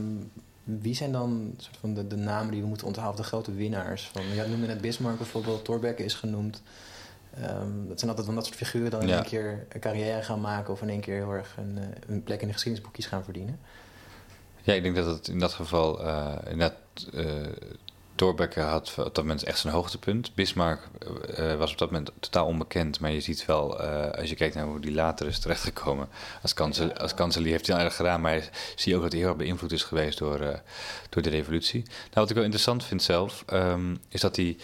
wie zijn dan soort van de, de namen die we moeten onthouden, de grote winnaars? Van, ja, noemde net Bismarck bijvoorbeeld, Thorbecke is genoemd. Ehm, dat zijn altijd van dat soort figuren dan in Ja. één keer een carrière gaan maken of in één keer heel erg een, eh, een plek in de geschiedenisboekjes gaan verdienen. Ja, ik denk dat het in dat geval eh inderdaad. eh Thorbecke had op dat moment echt zijn hoogtepunt. Bismarck eh, was op dat moment totaal onbekend. Maar je ziet wel, als je kijkt naar hoe die later is terechtgekomen. Als, kansel, als kanselier heeft hij al erg gedaan. Maar je- zie je ook dat hij heel erg beïnvloed is geweest door, door de revolutie. Nou, wat ik wel interessant vind zelf, ehm, is dat die,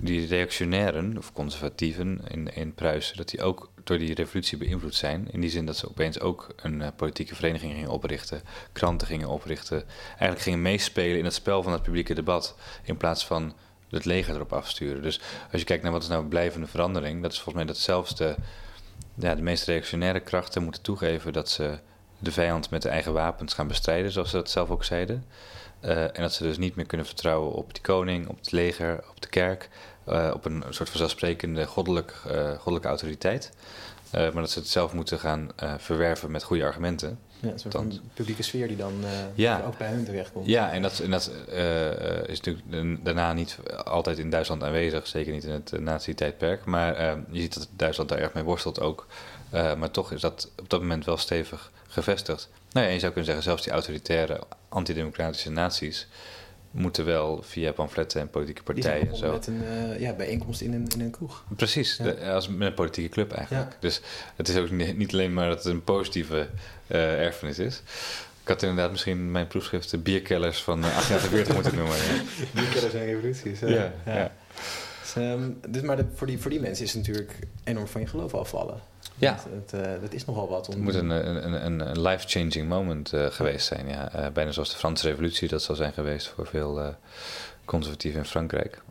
die reactionairen of conservatieven in, in Pruisen, dat die ook door die revolutie beïnvloed zijn. In die zin dat ze opeens ook een eh, politieke vereniging gingen oprichten, kranten gingen oprichten. Eigenlijk gingen meespelen in het spel van het publieke debat. In plaats van het leger erop afsturen. Dus als je kijkt naar wat is nou blijvende verandering, dat is volgens mij dat zelfs de, ja, de meest reactionaire krachten moeten toegeven dat ze de vijand met de eigen wapens gaan bestrijden, zoals ze dat zelf ook zeiden. Eh, en dat ze dus niet meer kunnen vertrouwen op die koning, op het leger, op de kerk, eh, op een soort vanzelfsprekende goddelijk, eh, goddelijke autoriteit. Eh, maar dat ze het zelf moeten gaan verwerven met goede argumenten. Ja, een publieke sfeer die dan Ja. ook bij hun terechtkomt. Ja, en dat, en dat is natuurlijk daarna niet altijd in Duitsland aanwezig, zeker niet in het nazi-tijdperk. Maar je ziet dat Duitsland daar erg mee worstelt ook. Maar toch is dat op dat moment wel stevig gevestigd. Nou ja, je zou kunnen zeggen, zelfs die autoritaire, antidemocratische naties moeten wel via pamfletten en politieke partijen en zo. met een eh, ja, bijeenkomst in een, in een kroeg. Precies, Ja. de- als met een politieke club eigenlijk. Ja. Dus het is ook niet, niet alleen maar dat het een positieve eh, erfenis is. Ik had inderdaad misschien mijn proefschrift de bierkellers van eh, 1848 moeten noemen. Ja. Kennen zijn revoluties. Ja, ja. Dus, ehm, dus maar de- voor, die, voor die mensen is het natuurlijk enorm van je geloof afvallen. Ja. Het, het, eh, dat is nogal wat. Om, Het moet een, een, een, een life-changing moment eh, geweest zijn. Ja. Eh, bijna zoals de Franse Revolutie dat zal zijn geweest voor veel eh, conservatieven in Frankrijk.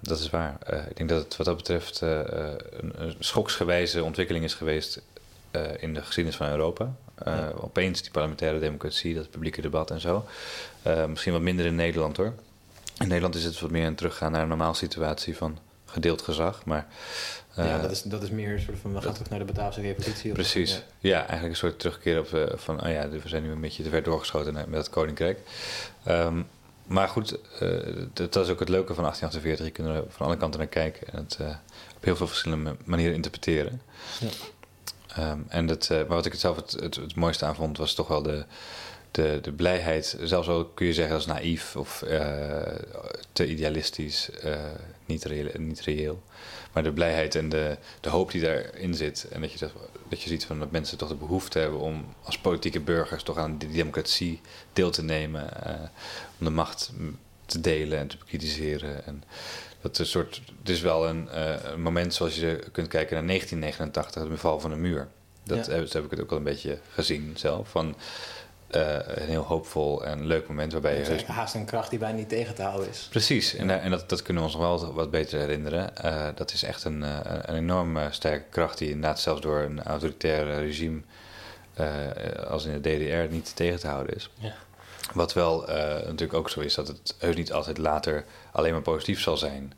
Dat is waar. Eh, ik denk dat het wat dat betreft een, een schoksgewijze ontwikkeling is geweest eh, in de geschiedenis van Europa. Eh, Ja. Opeens die parlementaire democratie, dat publieke debat en zo. Eh, misschien wat minder in Nederland hoor. In Nederland is het wat meer een teruggaan naar een normaal situatie van gedeeld gezag. Maar, ja, eh, dat is, dat is meer een soort van, we gaan terug naar de Bataafse revolutie. of- Precies. Ja. Ja. eigenlijk een soort terugkeer op eh, van, oh ja, we zijn nu een beetje te ver doorgeschoten met het koninkrijk. Ehm, maar goed, eh, dat, is ook het leuke van 1848. Je kunt er van alle kanten naar kijken en het op heel veel verschillende manieren interpreteren. Ja. Ehm, en dat, maar wat ik het zelf het, het, het mooiste aan vond, was toch wel de, de, de blijheid. Zelfs al kun je zeggen dat is naïef of te idealistisch, niet, reëel, niet reëel. Maar de blijheid en de, de hoop die daarin zit. En dat je, dat, dat je ziet van dat mensen toch de behoefte hebben om als politieke burgers toch aan die democratie deel te nemen. eh, om de macht te delen en te bekritiseren. En dat een soort, het is wel een, eh, een moment zoals je kunt kijken naar 1989, de val van de muur. Dat, Ja. heb, zo heb ik het ook wel een beetje gezien zelf. Van, eh, een heel hoopvol en leuk moment waarbij je Het is heus eigenlijk haast een kracht die bijna niet tegen te houden is. Precies, en, daar- en dat, dat kunnen we ons nog wel wat beter herinneren. Eh, dat is echt een, eh, een enorm eh, sterke kracht die inderdaad zelfs door een autoritair regime eh, als in de DDR niet tegen te houden is. Ja. Wat wel eh, natuurlijk ook zo is dat het heus niet altijd later alleen maar positief zal zijn.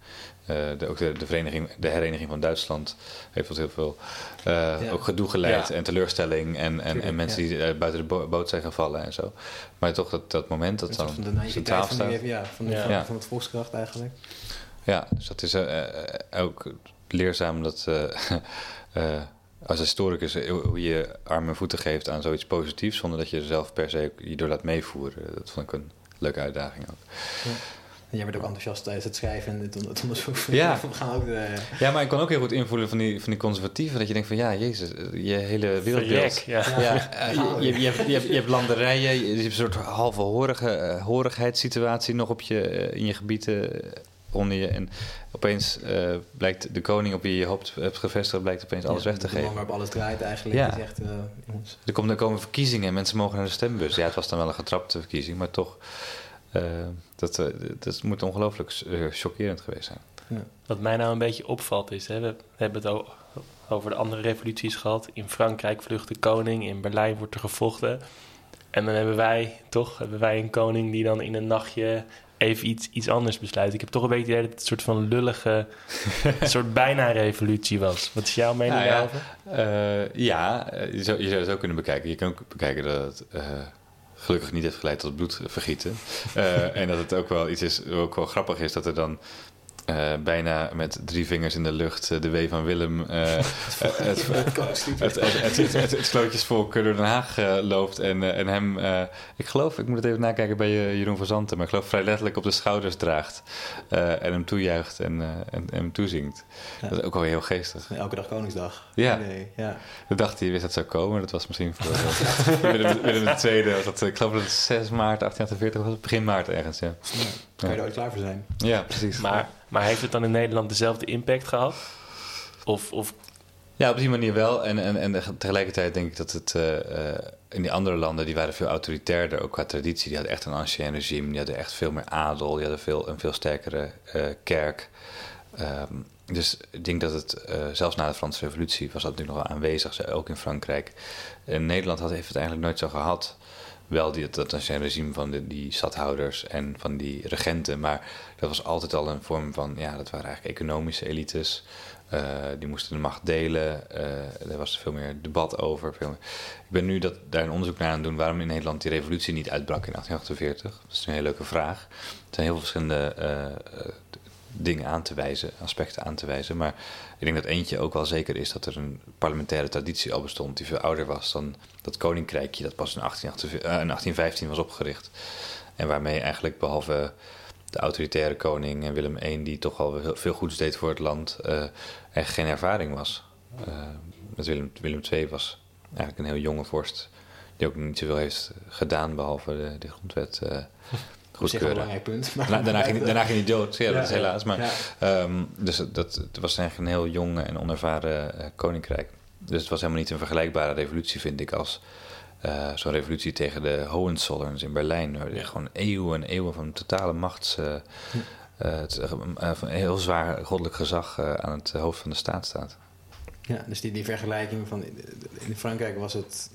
Eh, de, ook de, de, vereniging, de hereniging van Duitsland heeft tot heel veel eh, Ja. ook gedoe geleid Ja. en teleurstelling en, en, en mensen ja. die buiten de bo- boot zijn gevallen en zo. Maar toch dat, dat moment dat dan van de centraal van, staat. die, ja, van, Ja. van, Ja. van het volkskracht eigenlijk. Ja, dus dat is ook leerzaam dat eh, eh, als historicus eh, hoe je armen en voeten geeft aan zoiets positiefs, zonder dat je er zelf per se je door laat meevoeren. Dat vond ik een leuke uitdaging ook. En jij bent ook enthousiast tijdens het schrijven en het, het onderzoek. Ja. We gaan ook de, Ja, maar ik kon ook heel goed invoelen van die, van die conservatieven. Dat je denkt van ja, jezus, je hele wereldbeeld. Ja. Ja. Ja, eh, je, je, je, hebt, je, hebt, je hebt landerijen, je, hebt een soort halve horige, eh, horigheidssituatie nog op je, eh, in je gebieden eh, onder je. En opeens eh, blijkt de koning op wie je hoopt hebt gevestigd, blijkt opeens alles ja, weg te de man geven. waarop alles draait eigenlijk. Ja. Zegt, eh, jongens, Er komen, er komen verkiezingen en mensen mogen naar de stembus. Ja, het was dan wel een getrapte verkiezing, maar toch. eh, dat, eh, dat moet ongelooflijk eh, chockerend geweest zijn. Wat mij nou een beetje opvalt is, hè, we hebben het over de andere revoluties gehad. In Frankrijk vlucht de koning, in Berlijn wordt er gevochten. En dan hebben wij, toch, hebben wij een koning die dan in een nachtje even iets, iets anders besluit. Ik heb toch een beetje het idee dat het een soort van lullige, een soort bijna revolutie was. Wat is jouw mening Nou ja, daarover? Eh, ja, eh, je zou, je zou het zo kunnen bekijken. Je kan ook bekijken dat het eh, gelukkig niet heeft geleid tot bloedvergieten. Eh, en dat het ook wel iets is, ook wel grappig is dat er dan eh, bijna met drie vingers in de lucht eh, de W van Willem eh, het, het, het, het, slootjesvolk door Den Haag loopt. En, en hem, ik geloof, ik moet het even nakijken bij Jeroen van Zanten, maar ik geloof vrij letterlijk op de schouders draagt. en hem toejuicht en, en, en, hem toezingt. Dat is ook wel heel geestig. Elke dag Koningsdag. Ja. Nee, ja. We dachten, je wist dat zou komen. Dat was misschien voor Willem, tweede dat Ik geloof dat het 6 maart 1848 was, begin maart ergens. Ja. Kan je er ooit klaar voor zijn? ja precies. Maar, maar heeft het dan in Nederland dezelfde impact gehad? Of, of Ja, op die manier wel. En, en, en tegelijkertijd denk ik dat het eh, eh, in die andere landen, die waren veel autoritairder, ook qua traditie. Die hadden echt een ancien regime, die hadden echt veel meer adel, die hadden veel, een veel sterkere eh, kerk. Ehm, dus ik denk dat het, eh, zelfs na de Franse revolutie, was dat natuurlijk nog wel aanwezig, ook in Frankrijk. In Nederland had, heeft het eigenlijk nooit zo gehad. Wel die, dat ancien regime van de, die stadhouders en van die regenten, maar dat was altijd al een vorm van, ja, dat waren eigenlijk economische elites. Eh, die moesten de macht delen. Eh, er was veel meer debat over. Veel meer- Ik ben nu dat, daar een onderzoek naar aan het doen waarom in Nederland die revolutie niet uitbrak in 1848. Dat is een hele leuke vraag. Er zijn heel veel verschillende eh, dingen aan te wijzen, aspecten aan te wijzen. Maar ik denk dat eentje ook wel zeker is dat er een parlementaire traditie al bestond die veel ouder was dan dat koninkrijkje dat pas in, 1848 eh, 1815 was opgericht. En waarmee eigenlijk behalve de autoritaire koning en Willem I, die toch al veel goeds deed voor het land, eh er geen ervaring was. Eh, met Willem, Willem II was eigenlijk een heel jonge vorst, die ook niet zoveel heeft gedaan behalve de, de grondwet een goedkeuren. belangrijk punt. Maar Daarna, ging, daarna ging hij dood, ja, dat is helaas. Maar, ehm, dus dat, het was eigenlijk een heel jong en onervaren eh, koninkrijk. Dus het was helemaal niet een vergelijkbare revolutie, vind ik, als eh, zo'n revolutie tegen de Hohenzollerns in Berlijn. Waar gewoon eeuwen en eeuwen van totale machts... eh, het, eh, van heel zwaar goddelijk gezag aan het hoofd van de staat staat. Ja, dus die, die vergelijking van... In Frankrijk was het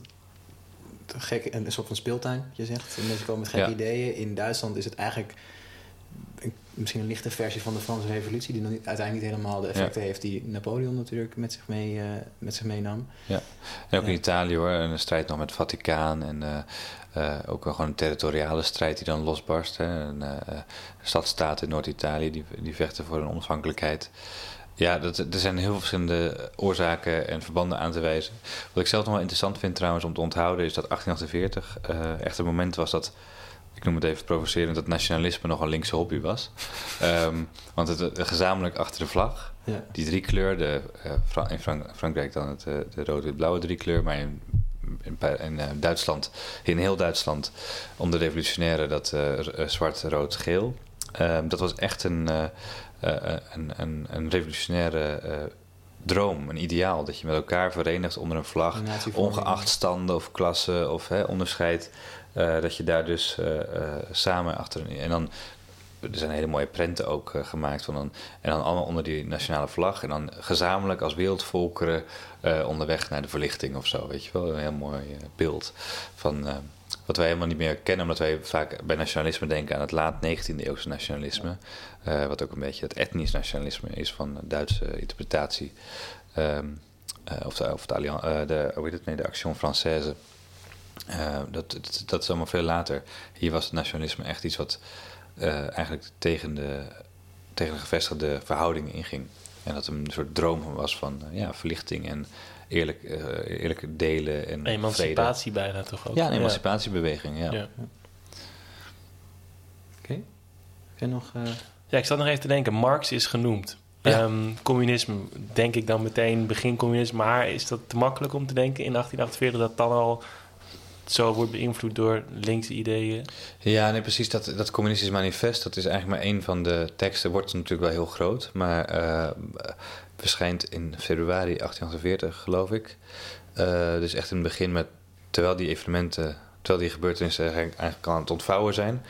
gek, een, soort van speeltuin, je zegt. En mensen komen met gekke Ja. ideeën. In Duitsland is het eigenlijk een- misschien een lichte versie van de Franse revolutie... die nog niet, uiteindelijk niet helemaal de effecten heeft die Napoleon natuurlijk met zich, mee, eh, met zich meenam. En ook in Ja. Italië hoor, een strijd nog met het Vaticaan en eh, eh, ook wel gewoon een territoriale strijd die dan losbarst. Hè. Een stadstaat in Noord-Italië die, die vechten voor hun onafhankelijkheid. Ja, dat, er zijn heel veel verschillende oorzaken en verbanden aan te wijzen. Wat ik zelf nog wel interessant vind trouwens om te onthouden is dat 1848 eh, echt een moment was dat, ik noem het even provocerend, dat nationalisme nog een linkse hobby was. Ehm, want het, het gezamenlijk achter de vlag, Ja. die driekleur, de, eh, Fra- in Frank- Frankrijk dan het, eh, de rood-wit-blauwe driekleur, maar in, in, Pa- in, eh, Duitsland, in heel Duitsland, onder de revolutionairen dat eh, r- eh, zwart-rood-geel. Ehm, dat was echt een, eh, eh, een, een, een revolutionaire eh, droom, een ideaal. Dat je met elkaar verenigt onder een vlag, ongeacht standen of klassen of hè, onderscheid. eh, dat je daar dus eh, eh, samen achter... En dan, er zijn hele mooie prenten ook eh, gemaakt. Van dan, en dan allemaal onder die nationale vlag. En dan gezamenlijk als wereldvolkeren eh, onderweg naar de verlichting of zo. Weet je wel, een heel mooi eh, beeld van... wat wij helemaal niet meer kennen, omdat wij vaak bij nationalisme denken aan het laat 19e eeuwse nationalisme. Eh, wat ook een beetje het etnisch nationalisme is van Duitse interpretatie. Ehm, eh, of de, of de, eh, de, hoe heet het? Nee, de Action Française. Dat, dat, dat is allemaal veel later. Hier was het nationalisme echt iets wat eigenlijk tegen de, tegen de gevestigde verhoudingen inging. En dat een soort droom was van ja, verlichting en eerlijk, eh, eerlijk delen en vrede. emancipatie bijna toch ook? Ja, een emancipatiebeweging, ja. Ja. Oké. Heb jij nog... eh, Ja, ik zat nog even te denken. Marx is genoemd. Ja. Ehm, communisme, denk ik dan meteen begin communisme. Maar is dat te makkelijk om te denken in 1848 dat dan al zo wordt beïnvloed door linkse ideeën? Ja, nee, precies. Dat, dat communistisch manifest, dat is eigenlijk maar één van de teksten. Wordt natuurlijk wel heel groot, maar eh, verschijnt in februari 1848, geloof ik. Eh, dus echt in het begin met, terwijl die evenementen, terwijl die gebeurtenissen eigenlijk, eigenlijk aan het ontvouwen zijn,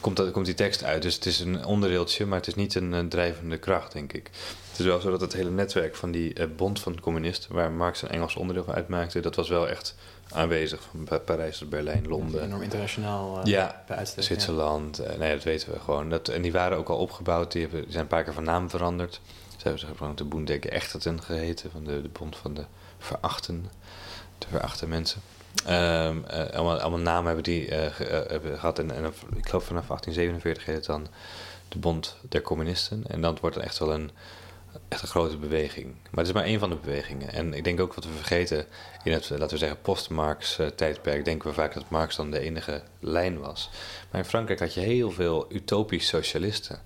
komt, dat, komt die tekst uit. Dus het is een onderdeeltje, maar het is niet een, eh, drijvende kracht, denk ik. Het is wel zo dat het hele netwerk van die bond van communisten, waar Marx een Engels onderdeel van uitmaakte, dat was wel echt aanwezig. Van Pa- Parijs tot Berlijn, Londen. enorm internationaal eh, Ja, bij uitstek. ja. Zwitserland, eh, nee, dat weten we gewoon. Dat, en die waren ook al opgebouwd, die, hebben, die zijn een paar keer van naam veranderd. Ze hebben ze gewoon de Boendeke Echteten geheten, van de, de bond van de verachten, de verachte mensen. Ehm, eh, allemaal, allemaal namen hebben die ge- hebben gehad. En, en ik geloof vanaf 1847 heet het dan de Bond der Communisten. En dan wordt het echt wel een, echt een grote beweging. Maar het is maar één van de bewegingen. En ik denk ook wat we vergeten in het, laten we zeggen, post-Marx eh, denken we vaak dat Marx dan de enige lijn was. Maar in Frankrijk had je heel veel utopisch socialisten.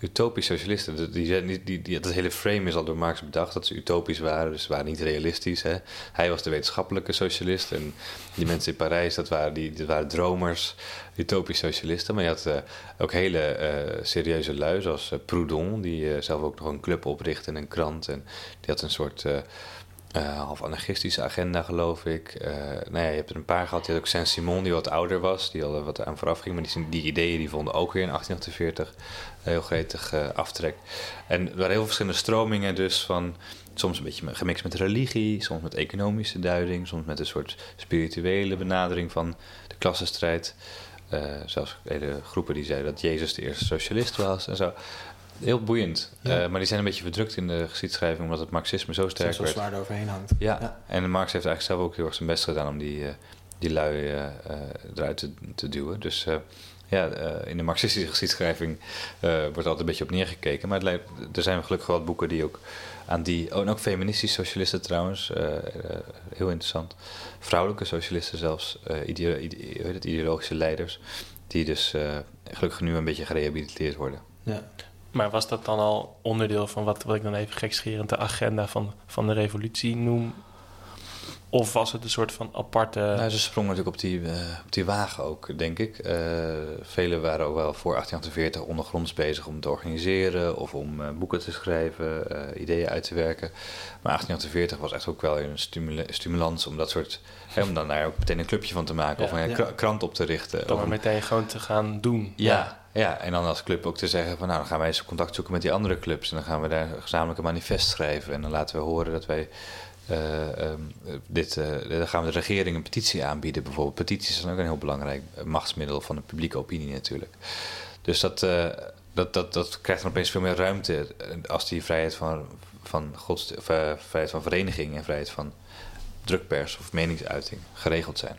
Utopisch socialisten, die, die, die, die, dat hele frame is al door Marx bedacht dat ze utopisch waren, dus ze waren niet realistisch. Hè. Hij was de wetenschappelijke socialist en die mensen in Parijs, dat waren, die, dat waren dromers, utopisch socialisten. Maar je had eh, ook hele eh, serieuze lui, zoals eh, Proudhon, die zelf ook nog een club oprichtte en een krant. En die had een soort eh, half anarchistische agenda, geloof ik. Eh nou ja, je hebt er een paar gehad. Je had ook Saint-Simon, die wat ouder was, die al wat aan vooraf ging. Maar die, die ideeën die vonden ook weer in 1848 heel gretig eh, aftrek. En er waren heel verschillende stromingen, dus van soms een beetje gemixt met religie, soms met economische duiding, soms met een soort spirituele benadering van de klassenstrijd. Zelfs hele groepen die zeiden dat Jezus de eerste socialist was en zo. Heel boeiend. Ja. Eh, maar die zijn een beetje verdrukt in de geschiedschrijving omdat het marxisme zo sterk werd. zwaar eroverheen hangt. Ja. Ja. en Marx heeft eigenlijk zelf ook heel erg zijn best gedaan om die, eh, die lui eh, eruit te, te duwen. Dus ja, in de marxistische geschiedschrijving wordt altijd een beetje op neergekeken. Maar het lijkt, er zijn gelukkig wel wat boeken die ook aan die... Oh, en ook feministische socialisten trouwens. heel interessant. Vrouwelijke socialisten zelfs. ide- ideologische leiders. Die dus gelukkig nu een beetje gerehabiliteerd worden. Ja. Maar was dat dan al onderdeel van wat, wat ik dan even gekscherend de agenda van, van de revolutie noem? Of was het een soort van aparte... Nou, ze sprongen natuurlijk op die, eh, op die wagen ook, denk ik. Eh velen waren ook wel voor 1848 ondergronds bezig om te organiseren of om eh, boeken te schrijven, eh, ideeën uit te werken. Maar 1848 was echt ook wel een stimula- stimulans om dat soort. Hè, om dan daar ook meteen een clubje van te maken Ja, of een ja. kra- krant op te richten. dan een- meteen gewoon te gaan doen. ja, ja, en dan als club ook te zeggen van nou, dan gaan wij eens contact zoeken met die andere clubs. En dan gaan we daar gezamenlijk een manifest schrijven. En dan laten we horen dat wij eh, ehm, dit, eh, dan gaan we de regering een petitie aanbieden. Bijvoorbeeld petities zijn ook een heel belangrijk machtsmiddel van de publieke opinie natuurlijk. Dus dat, eh, dat, dat, dat krijgt dan opeens veel meer ruimte als die vrijheid van, van, of, eh, vrijheid van vereniging en vrijheid van drukpers of meningsuiting geregeld zijn.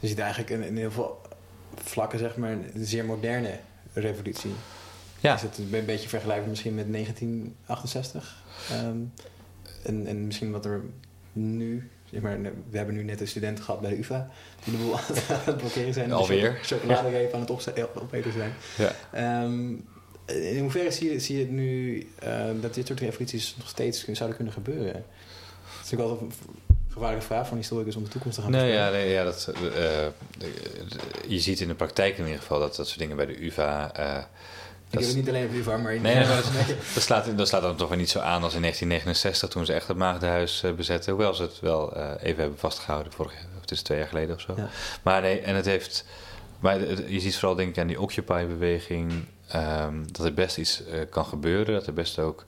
Je ziet eigenlijk in, in heel veel vlakken zeg maar, een zeer moderne revolutie. Ja. Is het een beetje vergelijkbaar misschien met 1968? Ehm, en, en misschien wat er nu... Zeg maar, we hebben nu net een student gehad bij de UvA... die de boel aan het- blokkeren zijn. Alweer. Chocoladereep aan het opeten zijn. Ja. Ehm, in hoeverre zie je, zie je het nu ehm, dat dit soort revoluties nog steeds zouden kunnen gebeuren? Het is natuurlijk altijd een gevaarlijke vraag van historicus om de toekomst te gaan Nee, ja, nee, ja dat, eh, de- je ziet in de praktijk in ieder geval dat dat soort dingen bij de UvA. eh, Ik heb het niet alleen op UvA, maar... in- nee, dat, dat, slaat, dat slaat dan toch weer niet zo aan als in 1969 toen ze echt het Maagdenhuis eh, bezetten. Hoewel ze het wel eh, even hebben vastgehouden, vorig jaar, of het is twee jaar geleden of zo. Ja. Maar nee, en het heeft. Maar het- je ziet vooral denk ik aan die Occupy-beweging. ehm, dat er best iets eh, kan gebeuren. Dat er best ook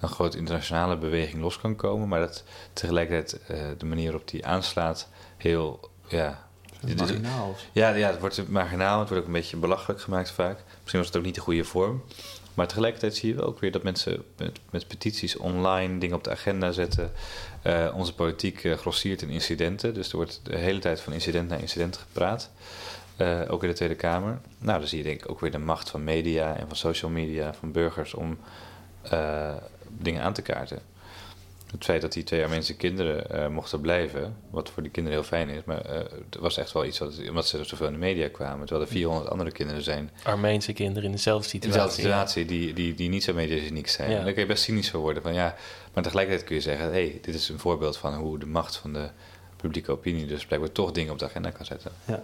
een grote internationale beweging los kan komen. Maar dat tegelijkertijd de manier waarop die aanslaat heel. Ja, Marginaal. ja, ja, het wordt marginaal. Het wordt ook een beetje belachelijk gemaakt vaak. Misschien was het ook niet de goede vorm. Maar tegelijkertijd zie je wel ook weer dat mensen met, met petities online dingen op de agenda zetten. Eh, onze politiek eh, grossiert in incidenten. Dus er wordt de hele tijd van incident naar incident gepraat. Eh, ook in de Tweede Kamer. Nou, dan zie je denk ik ook weer de macht van media en van social media, van burgers om dingen aan te kaarten. Het feit dat die twee Armeense kinderen eh, mochten blijven, wat voor die kinderen heel fijn is, maar eh, het was echt wel iets wat, omdat ze zoveel in de media kwamen. Terwijl er 400 andere kinderen zijn Armeense kinderen in dezelfde in situatie. dezelfde situatie die, die, die niet zo mediageniek zijn. Ja. En daar kun je best cynisch voor worden van ja, maar tegelijkertijd kun je zeggen, hé, hey, dit is een voorbeeld van hoe de macht van de publieke opinie dus blijkbaar toch dingen op de agenda kan zetten. Klein,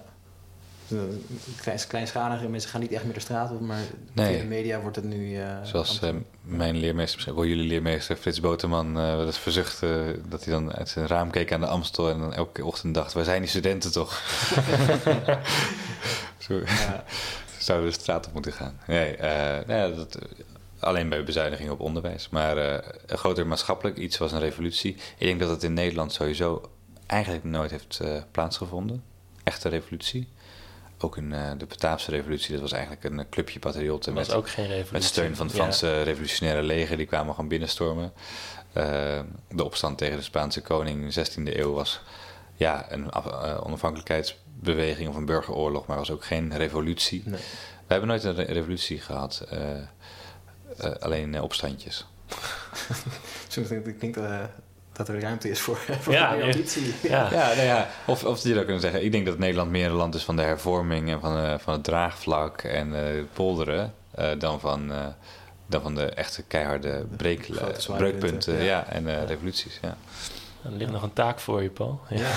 kleinschalige mensen gaan niet echt meer de straat op, maar Nee. via de media wordt het nu... eh, Zoals eh, mijn leermeester, wel jullie leermeester Frits Boterman, eh wel eens verzuchtte dat hij dan uit zijn raam keek aan de Amstel en dan elke ochtend dacht, waar zijn die studenten toch? Zo ja, zouden we de straat op moeten gaan. Nee, eh, nou ja, dat, alleen bij bezuinigingen op onderwijs. Maar eh, een groter maatschappelijk iets was een revolutie. Ik denk dat het in Nederland sowieso eigenlijk nooit heeft eh, plaatsgevonden. Echte revolutie. Ook in eh, de Bataafse revolutie, dat was eigenlijk een eh, clubje patriotten Dat was met, ook geen revolutie. met steun van het Ja. Franse revolutionaire leger. Die kwamen gewoon binnenstormen. Eh, de opstand tegen de Spaanse koning in de 16e eeuw was ja, een af- onafhankelijkheidsbeweging of een burgeroorlog, maar was ook geen revolutie. nee. We hebben nooit een re- revolutie gehad, eh, eh, alleen opstandjes. Soms denk dat er ruimte is voor, voor Ja, meer ja. ambitie. Ja. Ja, nou ja, of, of je zou kunnen zeggen, ik denk dat Nederland meer een land is van de hervorming en van, eh, van het draagvlak en eh, het polderen, eh, dan, van, eh, dan van de echte keiharde breek, breukpunten punten, ja. ja. en eh, revoluties. Ja. Er ligt nog een taak voor je, Paul. Ja.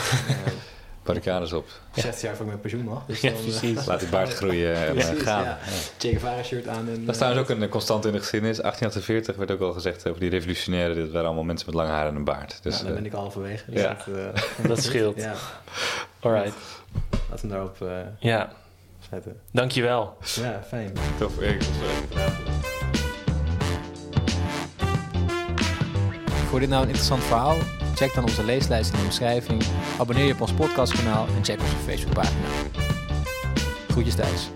Ja, eh, Barricades op, 60 jaar voor ik met pensioen mag. Dus Ja, dan, eh, precies. laat die baard groeien en Precies, eh, gaan. ja. Ja. Che Guevara shirt aan. En, Dat is trouwens ook een constante in de geschiedenis. 1848 werd ook al gezegd over die revolutionairen. Dit waren allemaal mensen met lange haar en een baard. Dus, dan eh, ben ik al halverwege. Dus ja. dat, eh, Dat scheelt. ja, Alright. laten we daarop eh Ja, zetten. dankjewel. Ja, fijn. tof. Vond je dit nou een interessant verhaal? Check dan onze leeslijst in de omschrijving. Abonneer je op ons podcastkanaal en check onze Facebookpagina. Groetjes thuis.